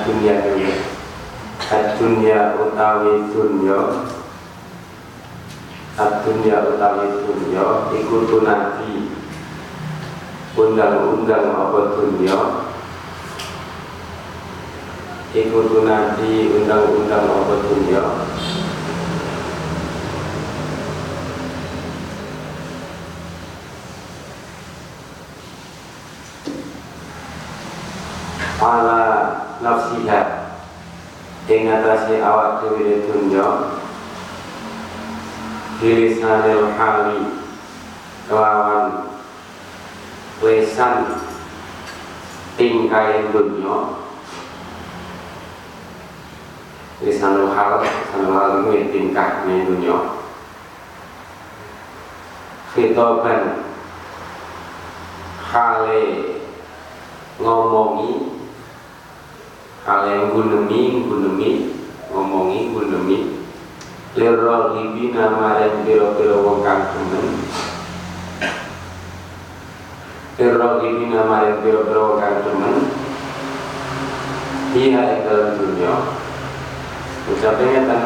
Ad-dunya dunya. Ad-dunya utawi dunya. Ad-dunya utawi dunya iku tunati undang-undang apa dunya iku tunati undang-undang apa dunya ala nafsiha ing atase awak dhewe dunya bilisanil hali kelawan lesan tingkai dunya lisanul hal lisanul hal itu tingkah ning dunya khitaban hale ngomongi hale gunemi gunemi ngomongi gunemi lirol ibi nama dan biro-biro wong kang demen. Lirol ibi nama dan biro-biro wong kang demen. Iya ing dalam dunia. Ucapnya kan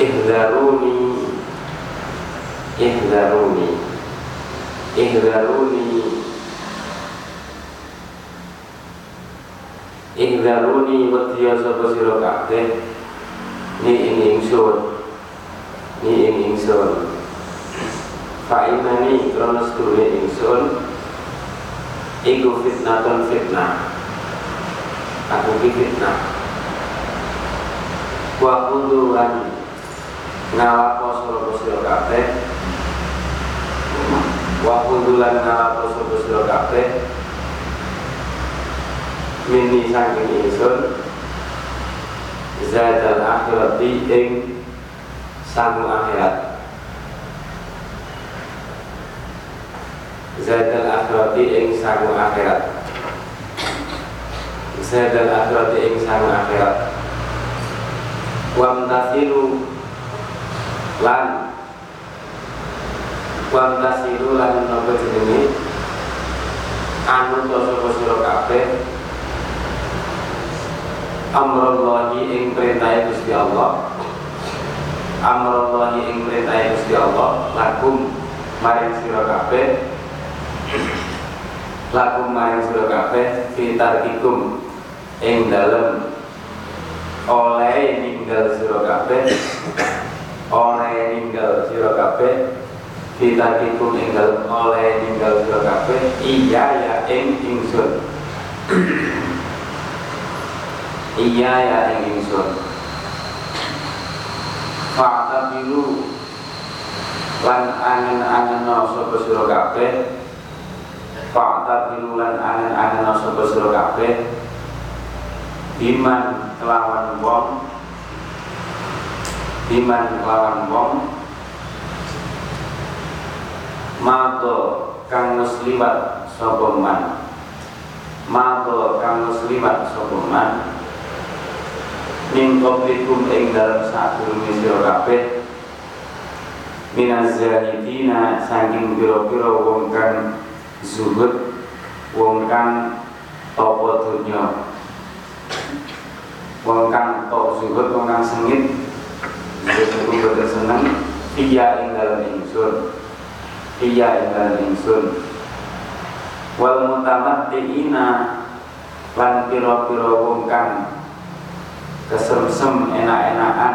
ihdaruni. Ihdaruni. Ihdaruni ihdaruni wadiya sapa sira kabeh? Ni ing ingsun. Ni ing ingsun. Fa inani krana sedune ingsun. Iku fitnatun fitnah. Aku ki fitnah. Wa kundulan ngalapo sira sira kabeh? Wa kundulan ngalapo sira sira kabeh mini saking ingsun Zadal akhirati ing sangu akhirat. Zadal akhirati ing sangu akhirat. Zadal akhirati ing sangu akhirat. Wam tasiru lan. Wam tasiru lan nopo jenenge Anu toso sira kabeh amrullahi ing perintah Gusti Allah. Amrullahi ing perintah Gusti Allah. Lakum maring sira kabeh. Lakum maring sira kabeh fitarkikum ing dalem. Oleh ninggal sira kabeh. Oleh ninggal sira kabeh. Fitarkikum ing dalem oleh ninggal sira kabeh. Iya ya ing ingsun iya ya ing ingsun Fakta biru lan angen-angen sapa sira kabeh. Fakta biru lan angen-angen sapa sira kabeh. Biman kelawan wong. Biman kelawan wong. Mato kang muslimat sapa man? Mato kang muslimat sapa man min qablikum ing dalam sadurunge sira kabeh. Minaz zahidina saking pira-pira wong kang zuhud wong kang tapa dunya. Wong kang tok zuhud wong sengit zuhud boten seneng. Iya ing dalam ingsun. Iya ing dalam ingsun. Wal mutamattiina lan pira-pira wong kesemsem enak-enakan.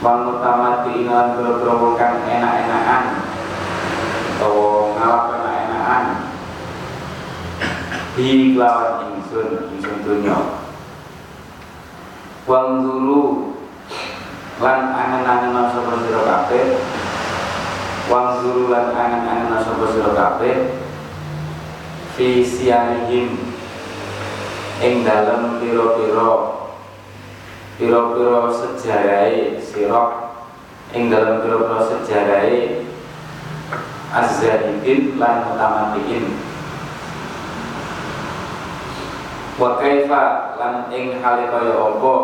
Wang utama diingat bro kang enak-enakan. Atau ngalap enak-enakan. Bi kelawan ingsun ingsun dunya wang dulu lan angen-angen sapa sira kabeh? Wang dulu lan angen-angen sapa sira kabeh? Fi ing dalem pira-pira pira-pira sejarahe sira ing dalem pira-pira sejarahe az-zahidin lan mutamatikin wa kaifa lan ing hale kaya apa?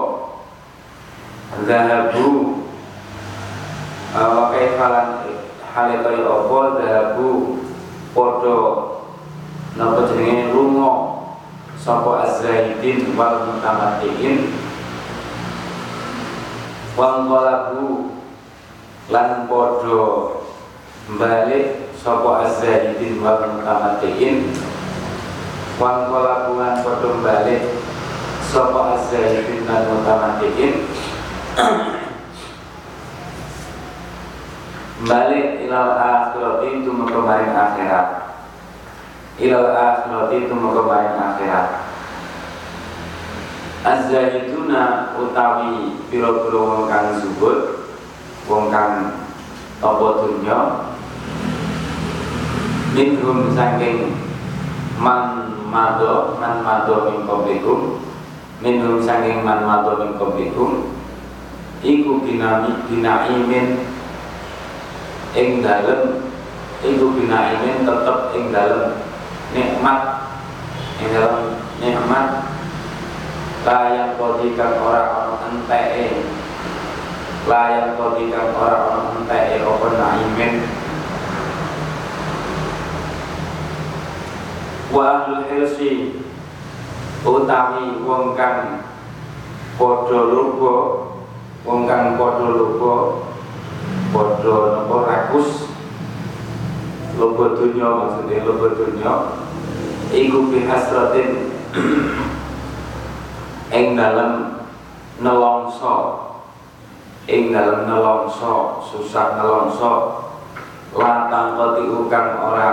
Zahabu. Wa kaifa lan hale kaya apa? Zahabu. Padha napa jenenge sapa az-zahidin wal mutamattiin. Wal qalabu lan padha balik sapa az-zahidin wal mutamattiin. Wal qalabu lan padha balik sapa az-zahidin lan mutamattiin. Balik ilal akhirati itu kemarin akhirat ilal akhirati itu kemarin akhirat. Az-zahiduna utawi pira-pira wong kang zuhud wong kang apa dunya minhum saking man mado man mado min qablikum minhum saking man mado min qablikum iku binami binaimin ing dalem iku binaimin tetep ing dalem nikmat. Ing dalem nikmat layan kodikan ora ono enteke. Layan kodikan ora ono enteke apa naimin? Wa ahlul hirsi utawi wong kang padha lupa wong kang padha lupa padha rakus. Lupa dunya maksudnya lupa dunya iku bihasratin ing dalam nelongso. Ing dalam nelongso susah nelongso. Latang koti ukang ora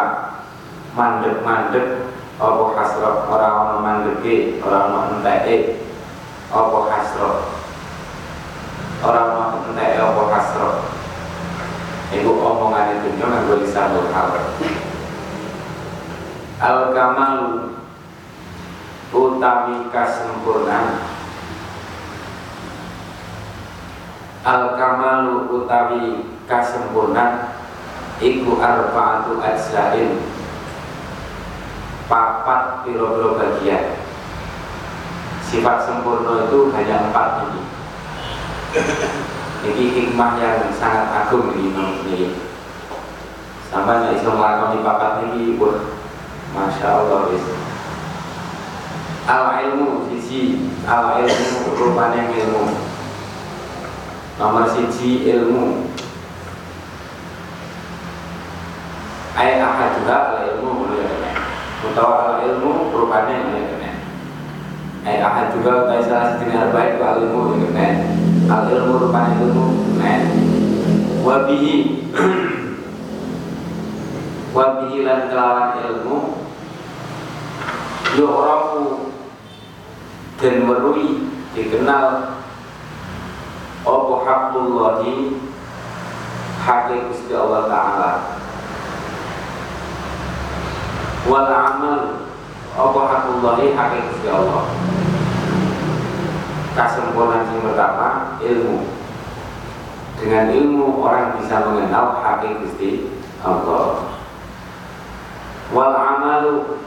mandek-mandek. Apa hasrat? Ora ana mandeke ora ana enteke. Apa hasrat? Ora ana enteke apa hasrat? Iku omongane dunya nganggo lisanul hal al kamalu utawi kasempurnaan al kamalu utawi kasempurnaan iku arbaatu ajzain. Papat piro-piro bagian. Sifat sempurna itu hanya empat ini. Ini hikmah yang sangat agung di ini. Sampai nggak bisa melakukan papat ini masya Allah bisa al ilmu siji. Al ilmu rupanya ilmu. Nomor siji ilmu. Ahad juga al ilmu mulai utawa al ilmu rupanya mulai kena ayat ahad juga utawa salah satu harbaik al ilmu kena al ilmu rupanya ilmu wabihi wabihi lan kelawan ilmu yu'rafu dan merui dikenal apa haqqullahi hakik Gusti Allah taala. Wal amal apa haqqullahi hakik Gusti Allah. Kesempurnaan yang pertama ilmu. Dengan ilmu orang bisa mengenal hakik Gusti Allah. Wal amalu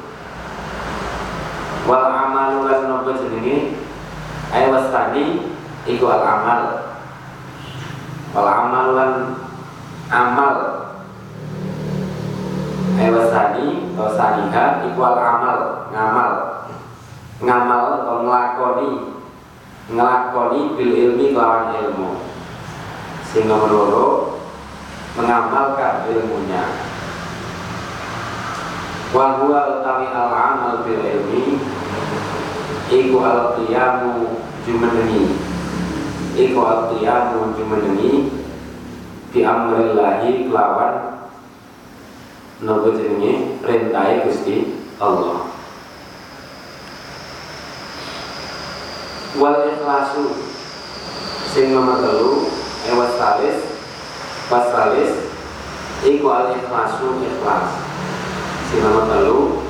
wal amalu lan nopo jenenge? Ayo wastani iku al amal. Wal amal lan amal. Ayo wastani wasaniha iku al amal ngamal. Ngamal atau nglakoni nglakoni bil ilmi kelawan ilmu. Nomor loro mengamalkan ilmunya. Wa huwa utawi al amal bil ilmi Iku al-qiyamu jumadani Iku al-qiyamu jumadani Di amrillahi kelawan Nopo jenenge? Rentai Gusti Allah. Wal ikhlasu. Sing nomor telu Ewas talis Pas talis Iku al ikhlasu ikhlas. Sing nomor telu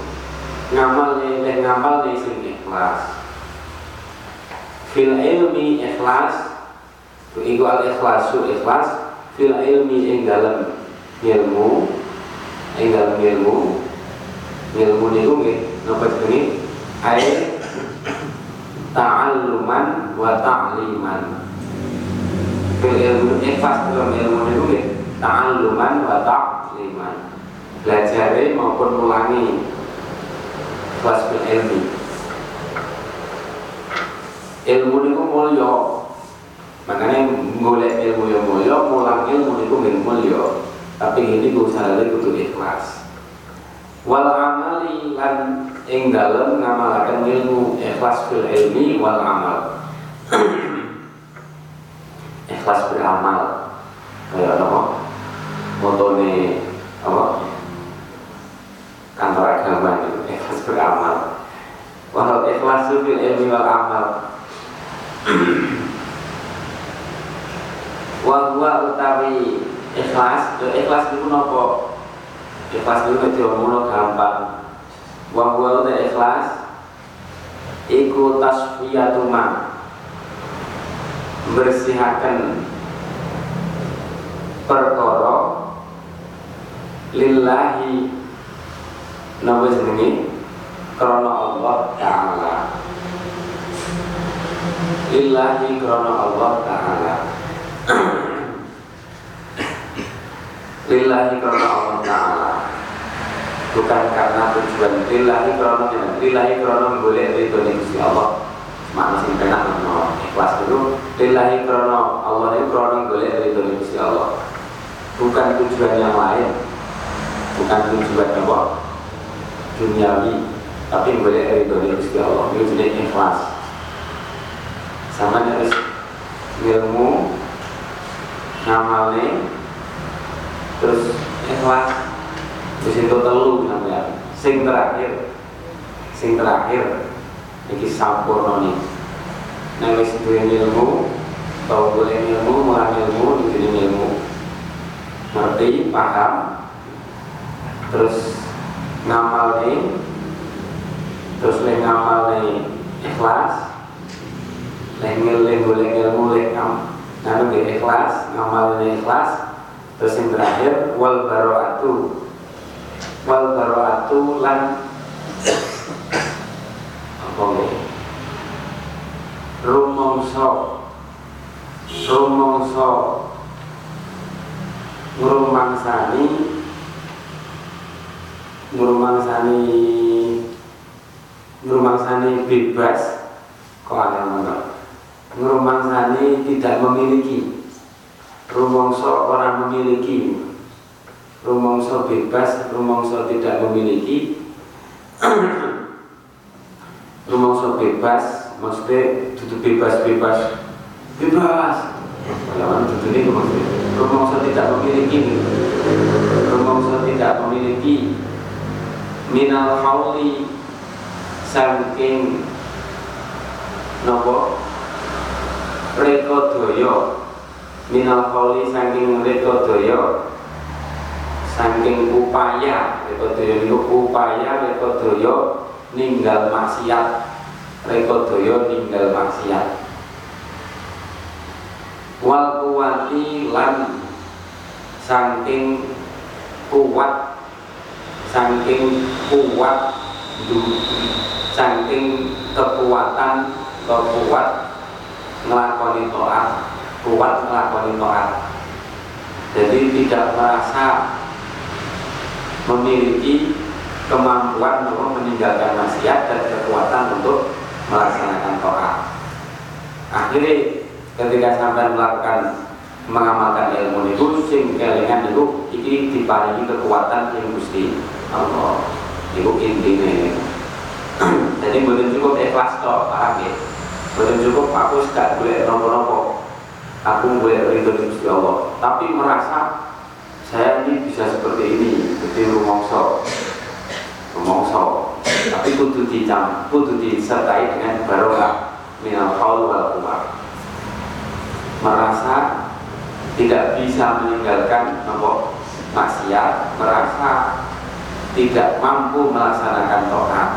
Ngamal nih, ngamal nih sini ikhlas. Fil ilmi ikhlas iku al ikhlasu ikhlas fil ilmi ing dalem ilmu ing dalem ilmu ilmu niku nggih napa jenenge? Air ta'alluman wa ta'liman. Fil ilmu ikhlas dalam ilmu niku nggih ta'alluman wa ta'liman. Belajar maupun ulangi ikhlas fil ilmi ilmu niku mulya. Makanya golek ilmu yang mulya mulang ilmu niku nggih mulya. Tapi ini usahane kudu ikhlas. Wal amali lan ing dalem ngamalaken ilmu ikhlas fil ilmi wal amal. Ikhlas beramal. Kayak apa? Motone apa? Kantor agama itu ikhlas beramal. Wal ikhlas fil ilmi wal amal wa huwa utawi ikhlas. Yo ikhlas niku napa? Ikhlas niku nek diomongo gampang. Wa huwa utawi ikhlas iku tasfiyatu ma bersihaken perkara lillahi. Napa jenenge? Krana Allah taala lillahi krana Allah taala. Lillahi karena Allah Ta'ala. Bukan karena tujuan. Lillahi karena lillahi karena boleh itu si Allah. Makna sing penak no ikhlas dulu. Lillahi karena Allah ini karena boleh itu si Allah. Bukan tujuan yang lain. Bukan tujuan apa? Duniawi. Tapi boleh itu si Allah. Itu jenis ikhlas sama harus ilmu ngamalnya terus ikhlas. Terus itu telu namanya sing terakhir sing terakhir iki sampurno nih. Nang wis duwe ilmu tau boleh ilmu mulang ilmu iki ilmu. Ngerti paham. Terus ngamal nih terus le ngamal nih ikhlas le ngil boleh ilmu le kam nah ikhlas ngamal nih ikhlas. Terus yang terakhir wal baroatu wal baroatu lan apa? Rumongso. Rumongso. Ngrumangsani. Ngrumangsani. Ngrumangsani bebas. Kok ada mana ngrumangsani tidak memiliki. Rumongso orang memiliki. Rumongso bebas rumongso tidak memiliki. Rumongso bebas maksudnya duduk bebas bebas. Lawan duduk ini maksudnya rumongso tidak memiliki. Rumongso tidak memiliki. Minal hauli saking nopo rekodoyo minal kholi saking reko doyo saking upaya reko doyo itu upaya reko doyo ninggal maksiat. Reko doyo ninggal maksiat. Wal kuwati lan saking kuat saking kuat saking kekuatan kekuat ngelakoni to'at kuat melakukan taat jadi tidak merasa memiliki kemampuan untuk meninggalkan maksiat dan kekuatan untuk melaksanakan taat akhirnya ketika sampai melakukan mengamalkan ilmu itu sing kelingan itu ini diparingi kekuatan yang gusti Allah. Itu intinya. Jadi boleh cukup ikhlas toh paham ya boleh cukup aku sudah boleh nopo-nopo aku boleh ridho di Gusti Allah. Tapi merasa saya ini bisa seperti ini jadi rumongso. Rumongso. Tapi kudu dicam kudu disertai dengan barokah. Minal haul wal quwwah merasa tidak bisa meninggalkan nomor maksiat merasa tidak mampu melaksanakan to'at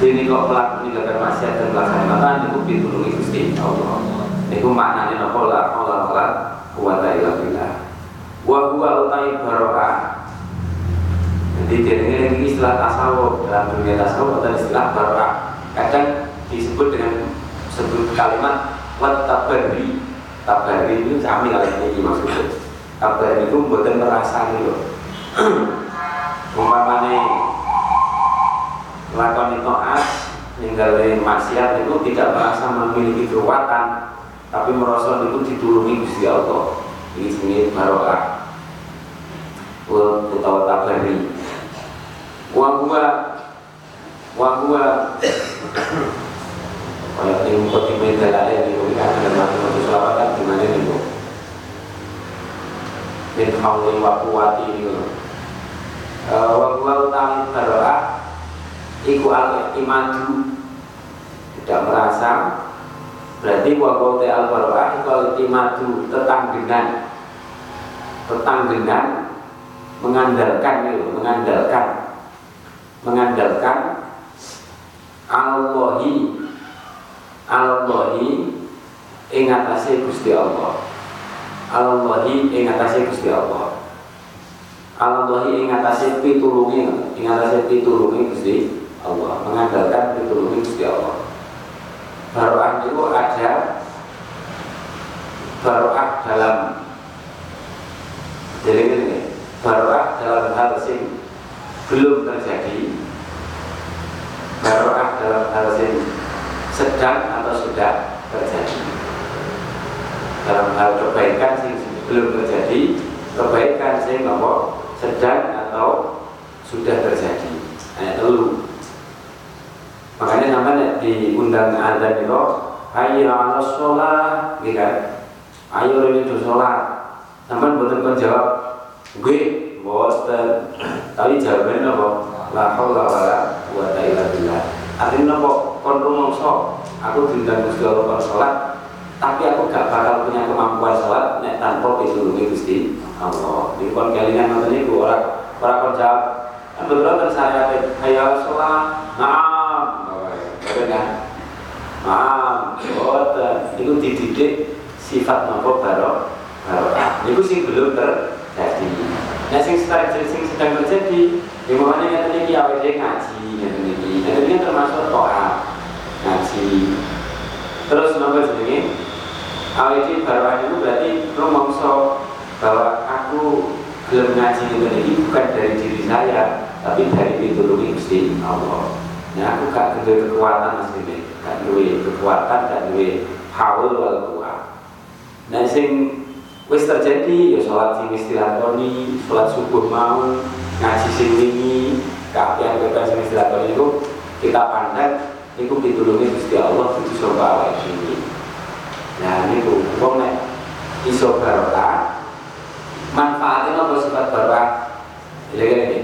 ini kok pelaku meninggalkan maksiat dan to'at itu ditulungi Gusti Allah. Itu maknanya nopo la haula wala quwata illa billah. Wa huwa utai baroka jadi ini istilah tasawuf. Dalam dunia tasawuf atau istilah baroka kadang disebut dengan sebut kalimat wat tabari tabari itu sami kalian ini maksudnya tabari itu buatan merasa gitu umpamane lakoni to'at ninggalin maksiat itu tidak merasa memiliki kekuatan tapi merasa itu ditulungi Gusti Allah. Ini sini barokah. Utawa tabari. Wa huwa wa huwa. Di media lain di kan ada mati-mati selawat kan gimana nih bu? Min hauli wa quwati ini wa huwa utami baroah iku al imadu tidak merasa. Berarti wa huwa al baroah iku al imadu tetanggenan. Tetanggenan mengandalkan itu mengandalkan. Mengandalkan Allahi. Allahi ing atase Gusti Allah. Allahi ing atase Gusti Allah. Allahi ing atase pitulungi ing atase Gusti Allah mengandalkan pitulungi Gusti Allah. Baroah itu ada Baroah dalam jadi ini Baroah dalam hal sing belum terjadi Baroah dalam hal sing sedang atau sudah terjadi. Dalam hal kebaikan sih belum terjadi kebaikan sih nopo sedang atau sudah terjadi. Ayat telu makanya namanya diundang azan itu ayo ala sholat gitu kan? Ayo ini tuh sholat sampai betul kan jawab gue bosan tapi jawabannya apa? La haula wala quwata illa billah. Artinya kok kon rumongso aku diundang Gusti Allah kon salat tapi aku gak bakal punya kemampuan salat nek tanpa pitulungi Gusti Allah. Di kon kelingan ngoten niku ora ora kon jawab betul kan saya ayo salat naam kan naam boten. Itu dididik sifat nopo barok barokah. Itu sing belum terjadi nah sing sedang sing sedang terjadi di mana yang tadi awet ngaji yang tadi yang tadi termasuk toa ngaji. Terus nomor jenenge? Awet barokan itu berarti rumongso bahwa aku belum ngaji ini bukan dari diri saya tapi dari pitulungi Gusti Allah ya aku gak ada kekuatan asline gak duwe kekuatan gak duwe haul wal kuat. Nah sing wis terjadi ya sholat sing wis dilakoni sholat subuh mau ngaji sing wingi kabeh bebas sing itu kita pandang itu ditulungi Gusti Allah itu coba awake ini nah niku wong nek iso barokah manfaatnya apa sifat barokah? Jadi ini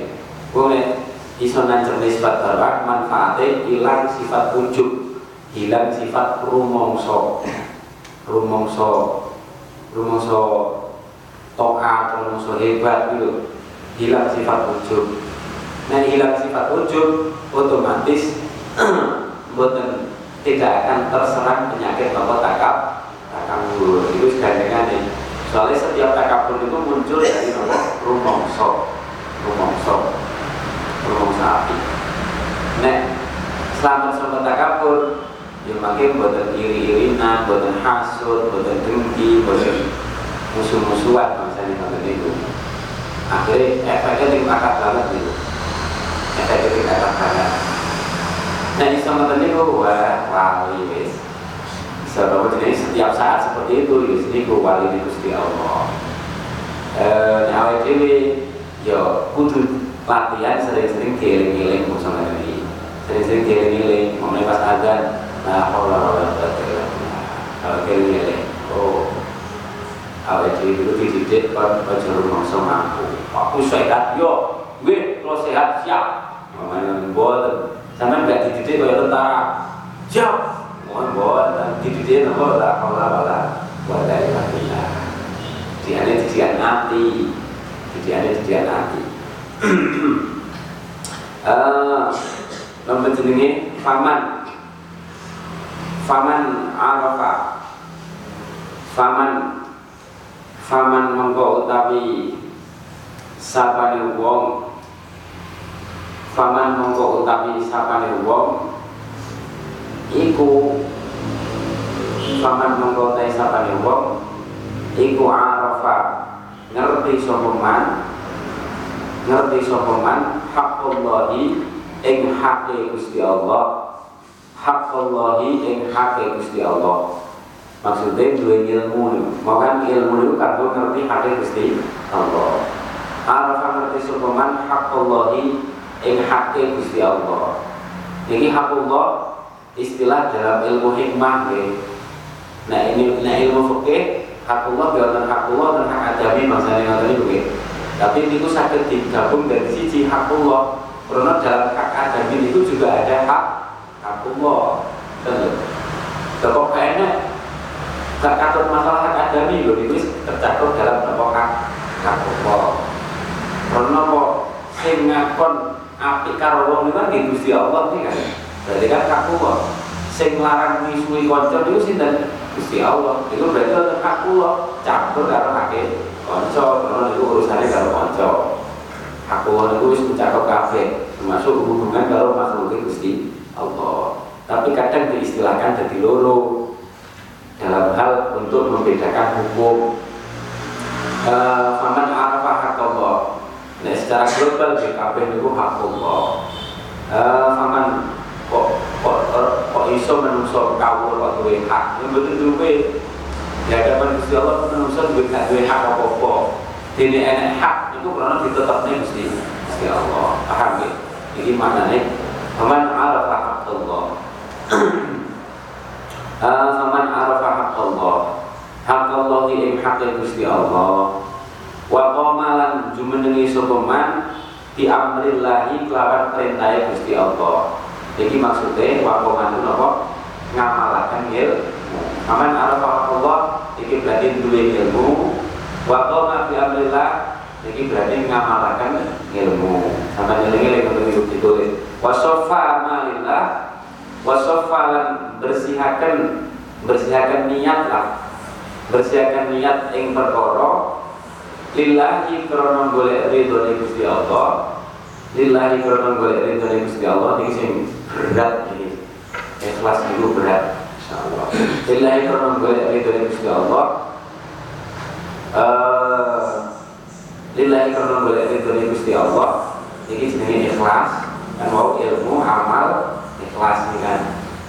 wong nek iso nancem sifat barokah manfaatnya hilang sifat ujub hilang sifat rumongso. Rumongso rumongso toa rumongso hebat gitu. Hilang sifat ujub nah hilang sifat ujub otomatis buatan tidak akan terserang penyakit nopo takap takabur itu segandengan nih soalnya setiap takabur itu muncul dari nopo rumongso. Rumongso rumongso api nek selamat selamat takabur. Ya makin buatan iri-irinan buatan hasut buatan dengki buatan musuh-musuhan misalnya buatan itu. Akhirnya efeknya di akar banget gitu. Efeknya di akar banget. Nah di tadi gue wah wali wes. Bawa jadi setiap saat seperti itu ya sini gue wali di gusti Allah. Eh nyawa ini yo kudu latihan sering-sering keliling-keliling sama ini. Sering-sering keliling-keliling mulai pas azan. Nah Allah Allah kalau keliling-keliling. Oh awet dhewe itu dididik kan aja rumangsa mampu. Aku sehat yo, gue kalau sehat siap. Mamane mboten. Sampai nggak dididik kayak tentara. Siap. mohon buat dididik nopo la haula wala quwata illa billah diane didian ati didiane didian ati eh nomor jenenge faman. Faman arafa. Faman. Faman mongko utawi sapane wong. Faman mongko utawi sapane wong. Iku faman mongko utawi sapane wong. Iku arafa. Ngerti sapa ngerti sapa man? Haqqullahi ing hake Gusti Allah. Haqqullahi ing hake Gusti Allah. Maksudnya dua ilmu makan ilmu itu kan ngerti hake Gusti Allah. Arafa ngerti sopaman haqqullahi ing haqqi Gusti Allah. Ini haqqullah istilah dalam ilmu hikmah ya. Nah ini nah ilmu fikih haqqullah dan haqqullah dan hak adami maksudnya ngoten niku Tapi itu sakit digabung dari sisi haqqullah. Karena dalam hak adami itu juga ada hak haqqullah. Tentu. kayaknya gak katut masalah hak adami loh itu tercakup dalam hak haqqullah karena kok sing api karo wong kan di Allah iki kan. Berarti kan kaku kok sing larang misui kanca niku sinten Gusti Allah. Itu berarti kaku kok campur karo hake kanca, karena itu urusannya karo kanca. Aku itu mencakup kabeh, termasuk hubungan karo makhluk Gusti Allah. Tapi kadang diistilahkan jadi loro dalam hal untuk membedakan hukum. Uh, Faman arafah Allah Nah, secara global BKP itu hak Allah. Uh, Faman kok kok kok iso menungso kawul duwe hak. Yang betul duwe ya kapan Gusti Allah menungso duwe hak duwe hak apa-apa. Dene enek hak itu karena ditetapne mesti Gusti Allah. Paham ya? Iki maknane Faman arafa Allah. uh, Faman arafa hak Allah. Ing hak Gusti Allah wa qamalan jumenengi sapa man di amrillahi kelawan perintah Gusti Allah. Jadi maksudnya wa qaman napa ngamalaken ilmu. Aman arafa Allah iki berarti duwe ilmu wa qama bi amrillah iki berarti ngamalaken ilmu. Sama nyelingi lek ngono ditulis. Wa sofa amalillah wa sofa lan bersihaken bersihaken niat lah. Bersihaken niat ing perkara lillahi krono golek ridho ni Gusti Allah lillahi krono golek ridho ni Gusti Allah ini sing berat ini ikhlas itu berat insyaallah. Lillahi golek ridho ni Gusti Allah uh, lillahi golek ridho ni Gusti Allah ini jenenge ikhlas. Kan mau ilmu amal ikhlas ini kan.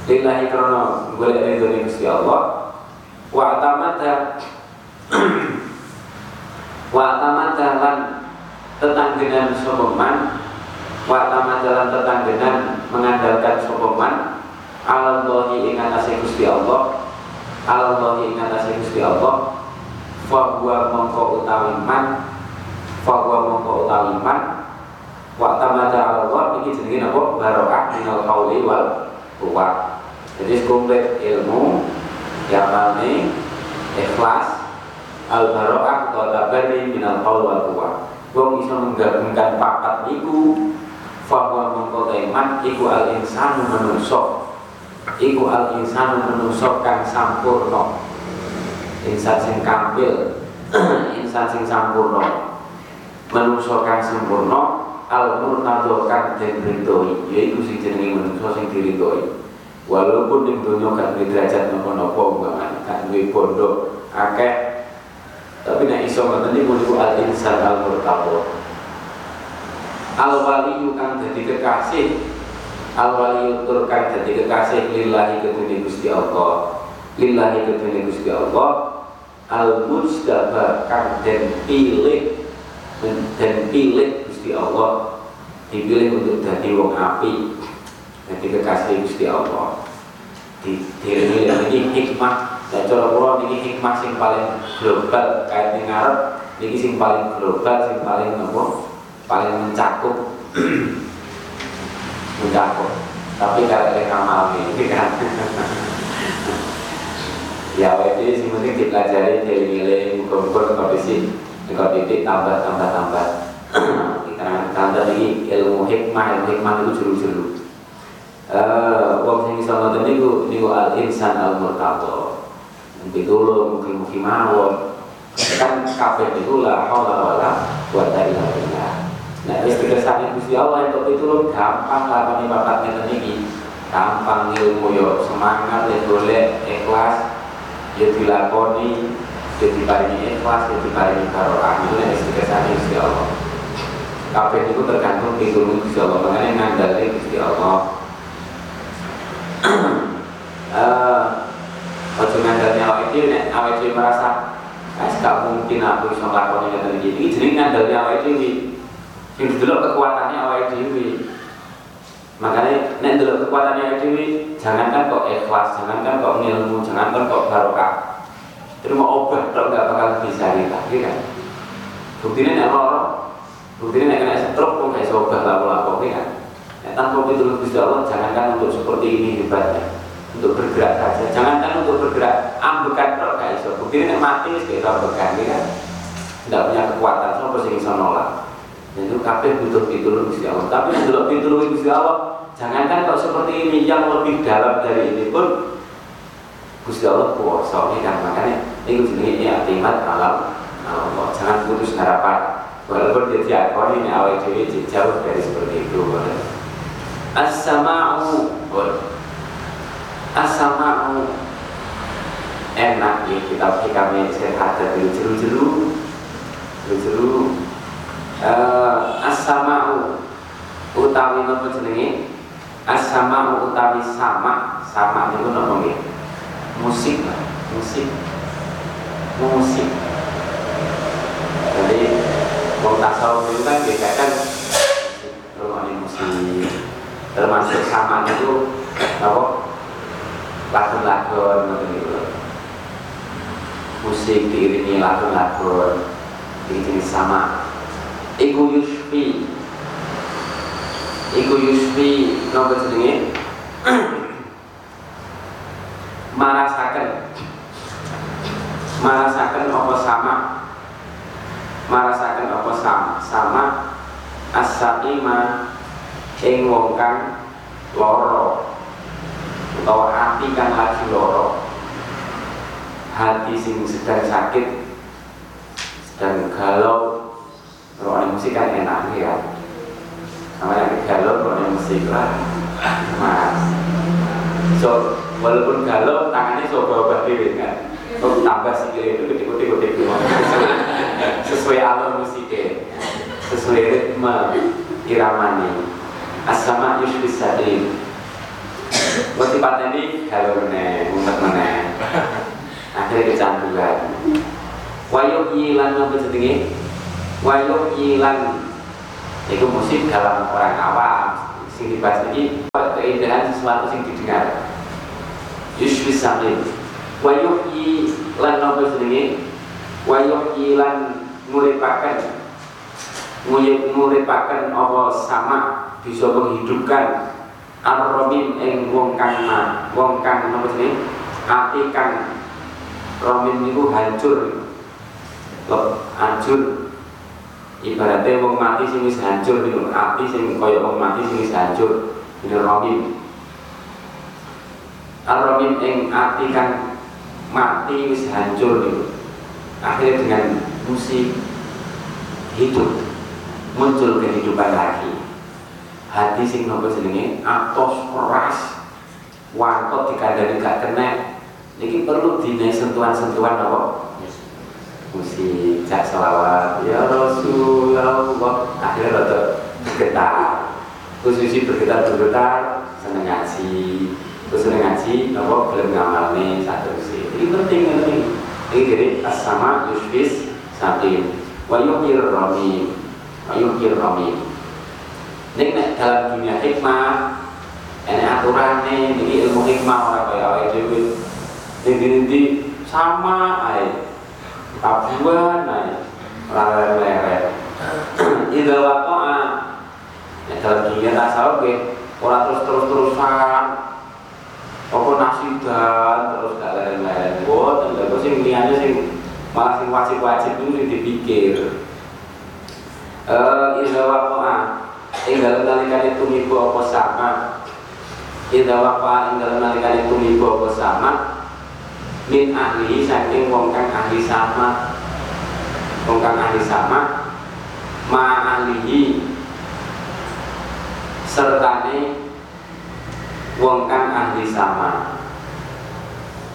Lillahi krono golek ridho Gusti Allah wa tamata wa tamadalan tetanggenan sopeman wa tamadalan tetanggenan mengandalkan sopeman alallahi ing atase Gusti Allah. Alallahi ing atase Gusti Allah. Fa huwa mongko utawi man. Fa huwa mongko utawi man. Wa tamada Allah iki jenenge napa? Barokah minal qauli wal quwwat jadi komplit ilmu yang ikhlas al baro'ah atau tabari minal qaul wal quwa. Wong iso menggabungkan papat niku bahwa mengko iman iku al insanu menungso iku al insanu menungso kang sampurno insan sing kampil insan sing sampurno menungso kang sempurna al murtado kang den ridhoi. Yaiku sing jenenge sing diridhoi. Walaupun ning donya kan derajat napa-napa umpamane kan duwe bondo akeh. Tapi nek iso ngoten niku al insan al murtabo al wali kang dadi kekasih al wali dadi kekasih lillahi kedune Gusti Allah. Lillahi kedune Gusti Allah. Al mujtaba kang den pilih dan pilih Gusti Allah. Dipilih untuk jadi wong api jadi kekasih Gusti Allah. Di diri ini hikmah. Dan cara kula niki hikmah sing paling global. Kait ngarep niki sing paling global sing paling nopo paling mencakup mencakup tapi kalau yang ini kan? Ya wedi sing penting dipelajari dieling-eling muga-muga kondisi kok titik tambah tambah tambah. Karena tambah ini ilmu hikmah ilmu hikmah itu juru-juru. Eh wong sing iso ngoten niku niku al insan al murtado pitulung mungkin mawon kan kabeh niku la haula wala quwata illa billah nah wis dikersane Gusti Allah entuk pitulung gampang lakoni papat ngeten iki gampang ilmu yo semangat ya golek ikhlas ya dilakoni ya diparingi ikhlas ya diparingi barokah. Itu yang dikersane Gusti Allah. Kabeh itu tergantung pitulung Gusti Allah. Makanya ngandalke Gusti Allah. Eh Ojo ngandalnya awake dhewe nek awake merasa gak mungkin aku bisa nglakoni ngeten iki. Iki jenenge ngandalnya awake dhewe. Sing delok kekuatannya awake dhewe. Makanya nek delok kekuatannya awake dhewe, jangankan kok ikhlas, jangankan kok ngilmu, jangankan kok barokah. Terima obat tok gak bakal bisa kita, gitu kan? Buktinya nek loro, buktinya nek kena stroke kok gak obah lapo-lapo, gitu kan? Nek tanpa pitulung Gusti Allah, jangankan untuk seperti ini hebatnya untuk bergerak saja jangankan untuk bergerak ambekan tok gak iso buktinya nek mati kaya ambekan ya kan tidak punya kekuatan sapa sing iso nolak itu kabeh butuh pitulung Gusti Allah. Tapi yang delok pitulung Gusti Allah jangankan kok seperti ini yang lebih dalam dari ini pun Gusti Allah kuasa. Ini kan makanya ini jenenge ya timat alam Allah jangan putus harapan. Walaupun dia diakoni ini awal dhewe jauh dari seperti itu as-sama'u as-sama'u. Enak ya kita kami sehat dari jeru-jeru. Jeru-jeru uh, as-sama'u utawi nopo jenenge? As-sama'u utawi sama. Sama itu nopo nggih musik musik. Musik. Jadi wong tasawuf itu kan beda kan rumahnya musik. Termasuk sama itu apa lagu-lagu ngoten niku. Musik diiringi lagu-lagu diiringi sama iku yusfi. Iku yusfi. Napa jenenge? Marasaken. Marasaken apa sama? Marasaken apa sama sama? As-saqima ing wong kang lara. Utawa hati kan lagi loro hati sing sedang sakit sedang galau rohani musik kan enak ya. Sama yang galau rohani musik lah mas. So walaupun galau tangannya coba ubah diri kan? Untuk tambah sikil itu gede sesuai alur musiknya. Sesuai ritme iramani asama yusfis sadin Mesti pateni kalau meneh, mumet meneh. Akhirnya kecanduan. Wayuk yilan apa jenenge? Wayuk yilan itu musik dalam orang awam sing dibahas ini keindahan sesuatu sing didengar. Yusfi samin. Wayuk yilan apa jenenge? Wayuk yilan mulipaken mulipaken apa sama bisa menghidupkan Ar-Romim ing wong kang wong kang napa jenenge? Ati kang Romim niku hancur. Lep hancur. Ibaratnya wong mati sing wis hancur niku, ati sing kaya wong mati sing wis hancur. Ini Romim. Ar-Romim ing ati kang mati wis hancur niku. Akhirnya dengan musik hidup muncul kehidupan lagi hati sing nopo jenenge atos keras wangkot dikandani gak kena ini perlu dine sentuhan-sentuhan nopo musik cak selawat. Ya Rasulullah. Akhirnya rada bergetar. Khususnya bergetar bergetar seneng ngaji. Terus seneng ngaji nopo belum ngamalne satu sih ini penting penting. Ini jadi as-sama yusfis sakin wa yuhir rami wa yuhir rami ini dalam dunia hikmah ini aturan nih ini ilmu hikmah orang kaya awal dewi nanti sama ay tabuan ay leren leren idal wakoa nek dalam dunia tasawuf ke orang terus terus terusan apa nasidan terus gak leren buat malah sing wajib-wajib itu dipikir. Eh idza waqa'a ing dalem nalikane tumiba apa sama? Idza waqa'a ing dalem nalikane tumiba apa sama min ahli saking wong kang ahli sama. Wong kang ahli sama ma ahlihi sertane wong kang ahli sama.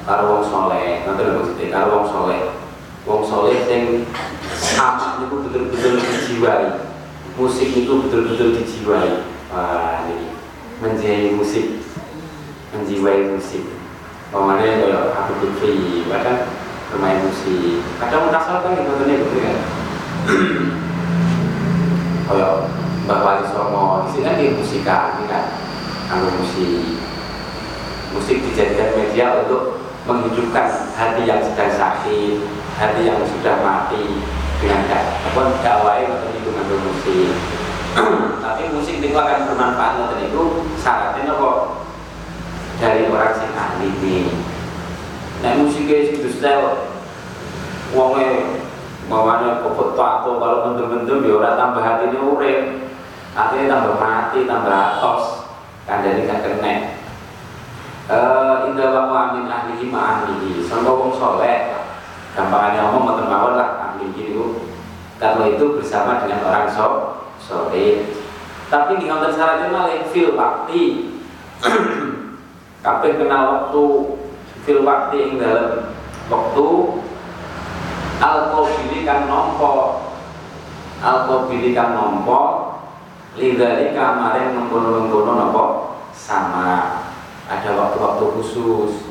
Karo wong soleh nanti maksudnya? Karo wong soleh. Wong soleh sing sama itu betul-betul dijiwai. Musik itu betul-betul dijiwai. Wah ini menjiwai musik. Menjiwai musik Pemane kayak aku Lutfi, kadang bermain musik, kadang merasa kan gitu kan gitu kan. Kayak Mbak Wali Songo, di sini kan di musikan, ini kan, aku musik, musik dijadikan media untuk menghidupkan hati yang sedang sakit, hati yang sudah mati dengan apa dakwai atau itu musik. Tapi musik itu akan bermanfaat atau itu syaratnya kok dari orang yang ahli ini. Nah musiknya itu style, wongnya mawane kok atau kalau mendem-mendem ya orang tambah hati ini urip, akhirnya tambah mati, tambah atos, kan jadi gak kena. Uh, indah wa min ahlihi ma ahlihi. Sampai wong soleh gampangnya ngomong mboten mawon lah ahlihi itu kalau itu bersama dengan orang so soleh. Tapi di kantor syaratnya malah fil waktu kabeh kenal waktu fil waktu yang dalam waktu. Alkoholi kan nompo alkoholi kan nompo lidari kamarin mengkono-mengkono nopo sama. Ada waktu-waktu khusus.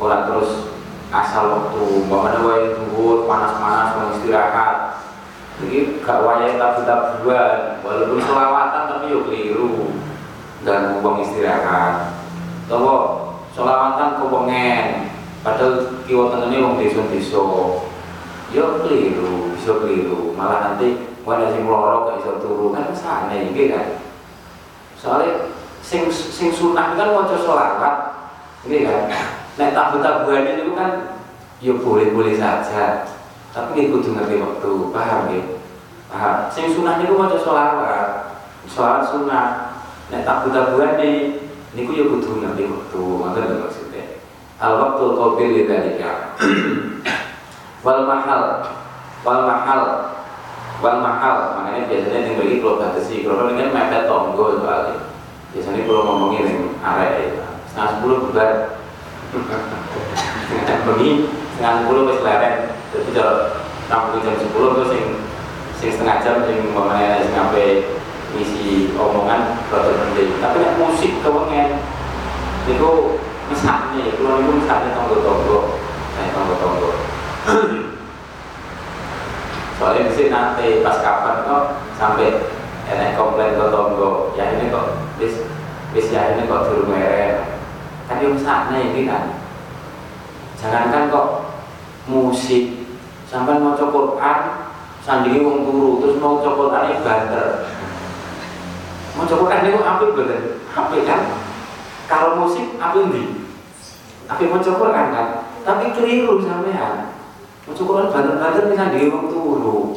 Orang terus asal waktu. Bagaimana wae tunggu panas-panas mau istirahat. Jadi gak wae tabu-tabuan. Walaupun selawatan tapi yuk keliru. Dan uang istirahat Tahu selawatan kewengen padahal kiwa tengene wong desa-desa. Yo keliru bisa keliru. Malah nanti ada sing loro gak iso turu. Kan sana iki kan? Soalnya sing sing sunah kan maca selawat ini kan? Nek tabu-tabuan itu kan ya boleh-boleh saja. Tapi ini kudu ngerti waktu paham ya paham. Sing sunah itu maca selawat. Selawat sunah. Nek tabu-tabuan ini ini ya kudu ngerti waktu ngerti maksudnya. Al waktu qabil lidzalika wal mahal wal mahal wal mahal makanya biasanya yang bagi kalau batasi. Kalau ini kan mepet tonggo soalnya. Biasanya kalau ngomongin yang arek ya. Setengah sepuluh bubar. Bengi setengah sepuluh wis leren jadi kalau rampung jam sepuluh terus sing setengah jam sing umpamanya ngape ngisi omongan rada penting tapi nek musik kewengen itu misalnya kalau itu misalnya tonggo-tonggo saya tonggo-tonggo soalnya sini nanti pas kapan kok sampai enak komplain ke tonggo ya ini kok bis bis ya ini kok durung merek. Kan yang sana ini kan. Jangankan kok musik sampai mau Quran sandingi wong turu terus mau Quran ini banter mau Quran itu apa bener apa kan kalau musik apa ini apa mau Quran kan tapi keliru sampean. Mau Quran banter-banter ini sandingi wong turu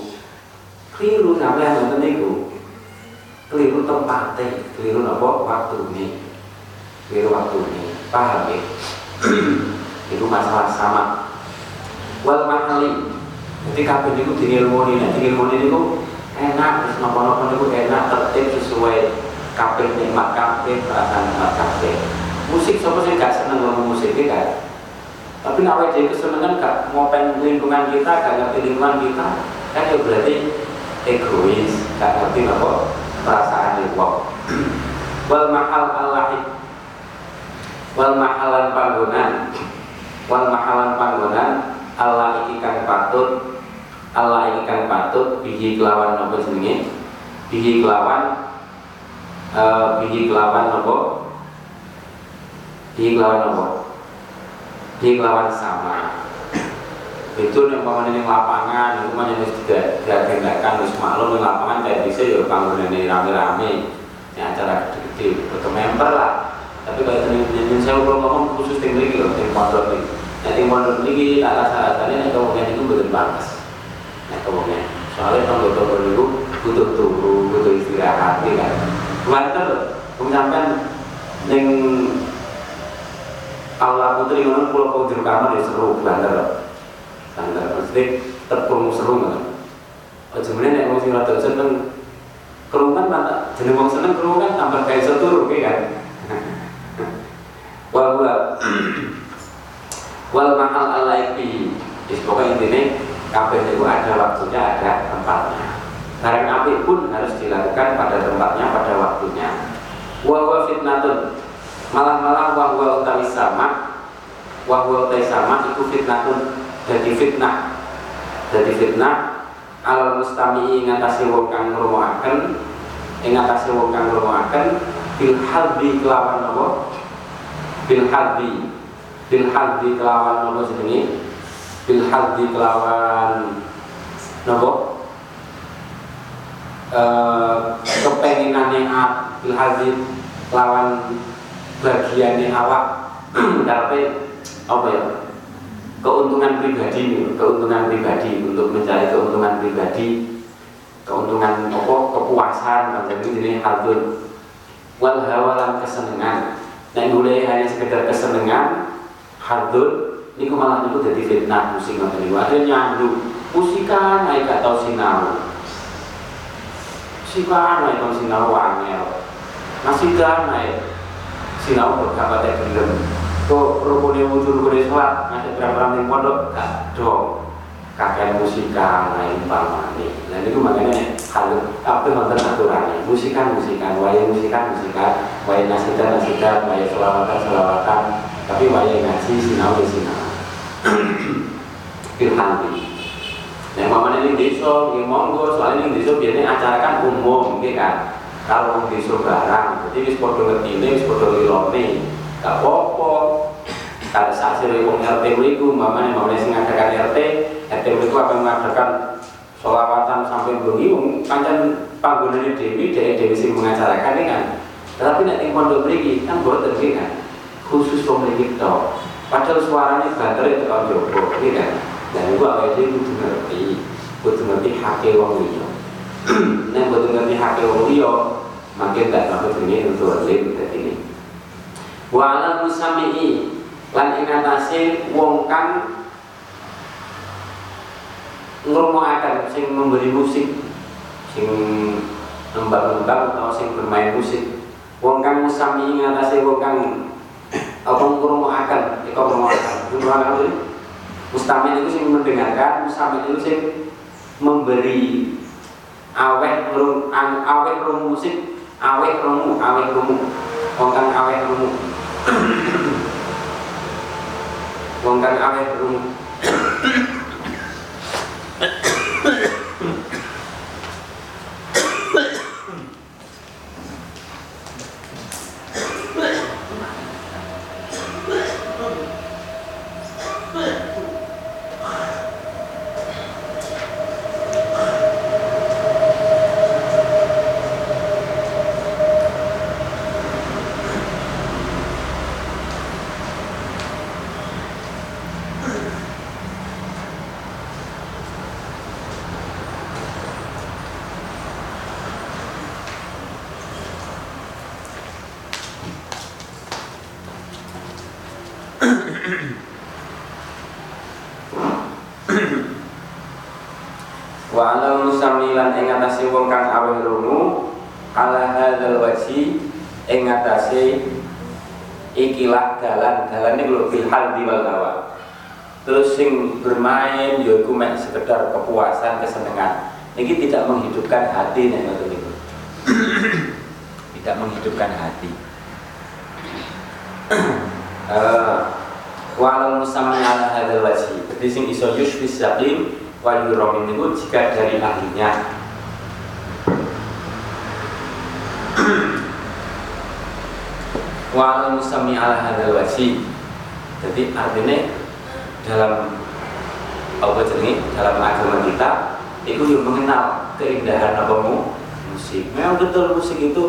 keliru sampean nonton itu keliru tempatnya keliru apa? Waktu ini keliru ini paham ya itu masalah sama. Wal mahali jadi kabin itu di ilmu ini enak nopo-nopo itu enak tertib sesuai kabin nikmat kabin perasaan nikmat kabin musik siapa sih gak seneng ngomong musik kan? Tapi nak jadi kesenangan gak ngopen lingkungan kita gak ngerti lingkungan kita kan ya berarti egois gak ngerti apa perasaan itu wal mahal allahi wal mahalan panggonan. Wal mahalan panggonan Allah iki kang patut Allah iki kang patut bihi kelawan nopo jenenge? Bihi kelawan uh, bihi kelawan nopo? Bihi kelawan nopo? Bihi kelawan sama. Itu yang bangunan yang lapangan itu mah yang tidak tindakan harus maklum yang lapangan kayak bisa ya bangunan ini rame-rame. Yang acara gede-gede member lah. Tapi kalau ini saya belum ngomong khusus tinggi loh yang kontrol ini. Nanti pondok ini rasa-rasanya nek kewongen itu betul pantas. Kewongen. Soalnya tonggo-tonggo itu butuh turu, butuh istirahat ya kan. Kemarin tuh sampean ning Allah putri ngono kula kok jero kamar ya seru banter. Banter mesti tepung seru ngono. Aja meneh nek wong sing rada seneng kerungan mana jeneng wong seneng kerungan tambah kayak iso turu kan. Wal wal mahal alaihi. Wis pokoknya intinya kabeh itu ada waktunya, ada tempatnya. Barang api pun harus dilakukan pada tempatnya, pada waktunya. Wa fitnatun. Malah-malah wa wa utawi sama wa wa utawi sama itu fitnatun jadi fitnah. Jadi fitnah al mustami ngatasi wong kang ngrungokaken ing ngatasi wong kang kelawan napa bil halbi kelawan napa jenenge bil haddi kelawan. Nopo eh kepenginane bil haddi kelawan bagiannya awak. Tapi apa ya? Keuntungan pribadi keuntungan pribadi untuk mencari keuntungan pribadi. Keuntungan apa? Kepuasan macam ini hadun wal hawalan kesenangan nah boleh hanya sekedar kesenangan hadun ini malah itu jadi fitnah musik ngoten niku. Ada nyandu musikan naik gak tau sinau. Musikan naik tau sinau wangel. Masih kan naik sinau berkata teh gelem. Kok rukune wudhu rukune sholat ngasih berapa ning pondok gak dong. Kakek musikan naik pamane nah itu makanya kalau apa nonton aturannya. Musikan musikan waya musikan musikan waya nasidan nasidan waya selawatan selawatan. Tapi waya ngaji sinau di sinau Firhanti Nah, mama ini desa, ini monggo, soalnya ini desa biasanya acara kan umum, gitu kan. Kalau desa barang, jadi wis podo ngetine, wis podo lilone, gak apa-apa. Kalau saat sih wong RT mriku, mama ini mau sing ngadakan RT, RT mriku akan mengadakan solawatan sampai bengi, wong pancen panggonane Dewi, Dewi Dewi sing mengacarakan kan. Tapi nek ing pondok mriki kan boten kan. Khusus pemilik tok. Padahal suaranya banter itu kalau jopo, iya kan? Dan gua awal itu kudu ngerti, kudu ngerti hake wong liya. Nek kudu ngerti hake wong liya, makin tak apa jenenge untuk alim dadi ini. Wa ala musami'i lan ing atase wong kang ngrungokaken sing memberi musik, sing nembang-nembang atau sing bermain musik. Wong kang musami'i ing wong kang apa akan kita akan jumlah itu mustamin itu sih mendengarkan mustamin itu sih memberi awet rum awet rum musik awet rumu awet rumu. Wong awet rumu. Wong awet rumu wa ala musamilan ing atase wong kang aweh rungu ala hadzal wajhi ing atase ikilah dalan dalan iki lho bil haldi wal hawa terus sing bermain yaiku mek sekedar kepuasan kesenangan ini tidak menghidupkan hati nek ngoten niku tidak menghidupkan hati uh, walau musamman ala hadzal wajhi jadi sing iso yushfis saqim wal yuromin itu jika dari ahlinya wal musami ala hadal wajhi jadi artinya dalam apa jenis dalam agama kita itu yang mengenal keindahan apa musik memang betul musik itu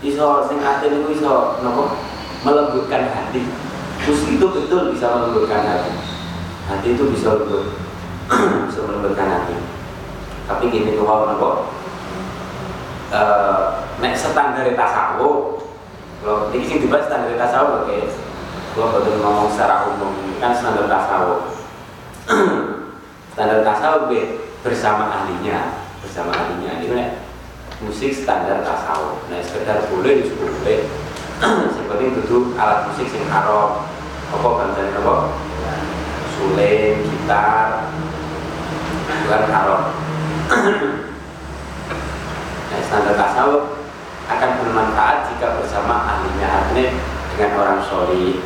iso sing atin itu iso nopo melembutkan hati. Musik itu betul bisa melembutkan hati. Hati itu bisa lembut. Bisa melembutkan hati. Tapi gini tuh kalau nopo uh, nek standar tasawuf kalau ini sih dibahas standar tasawuf oke. Kalau betul ngomong secara umum kan standar tasawuf. Standar tasawuf bersama ahlinya bersama ahlinya. Ini musik standar tasawuf nah sekedar boleh disebut boleh seperti itu alat musik sing haram apa bancane apa? Suling gitar. Bukan haram nah, standar tasawuf akan bermanfaat jika bersama ahlinya artinya dengan orang soli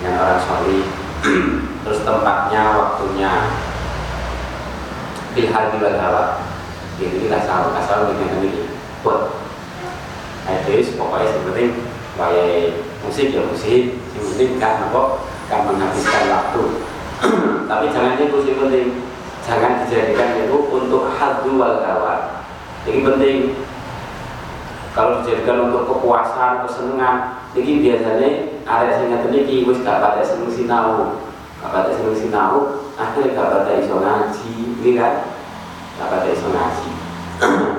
dengan orang soli. Terus tempatnya waktunya. Bilhal di hawa ini tasawuf tasawuf dengan ini buat nah itu pokoknya seperti kayak musik ya musik. Yang penting kan apa kan menghabiskan waktu. Tapi jangan itu sih penting jangan dijadikan itu untuk hadu wal kawan ini penting. Kalau dijadikan untuk kepuasan, kesenangan ini biasanya area sing ngeten iki wis gak pada seneng sinau. Gak pada seneng sinau akhirnya gak pada iso ngaji ini kan pada iso ngaji.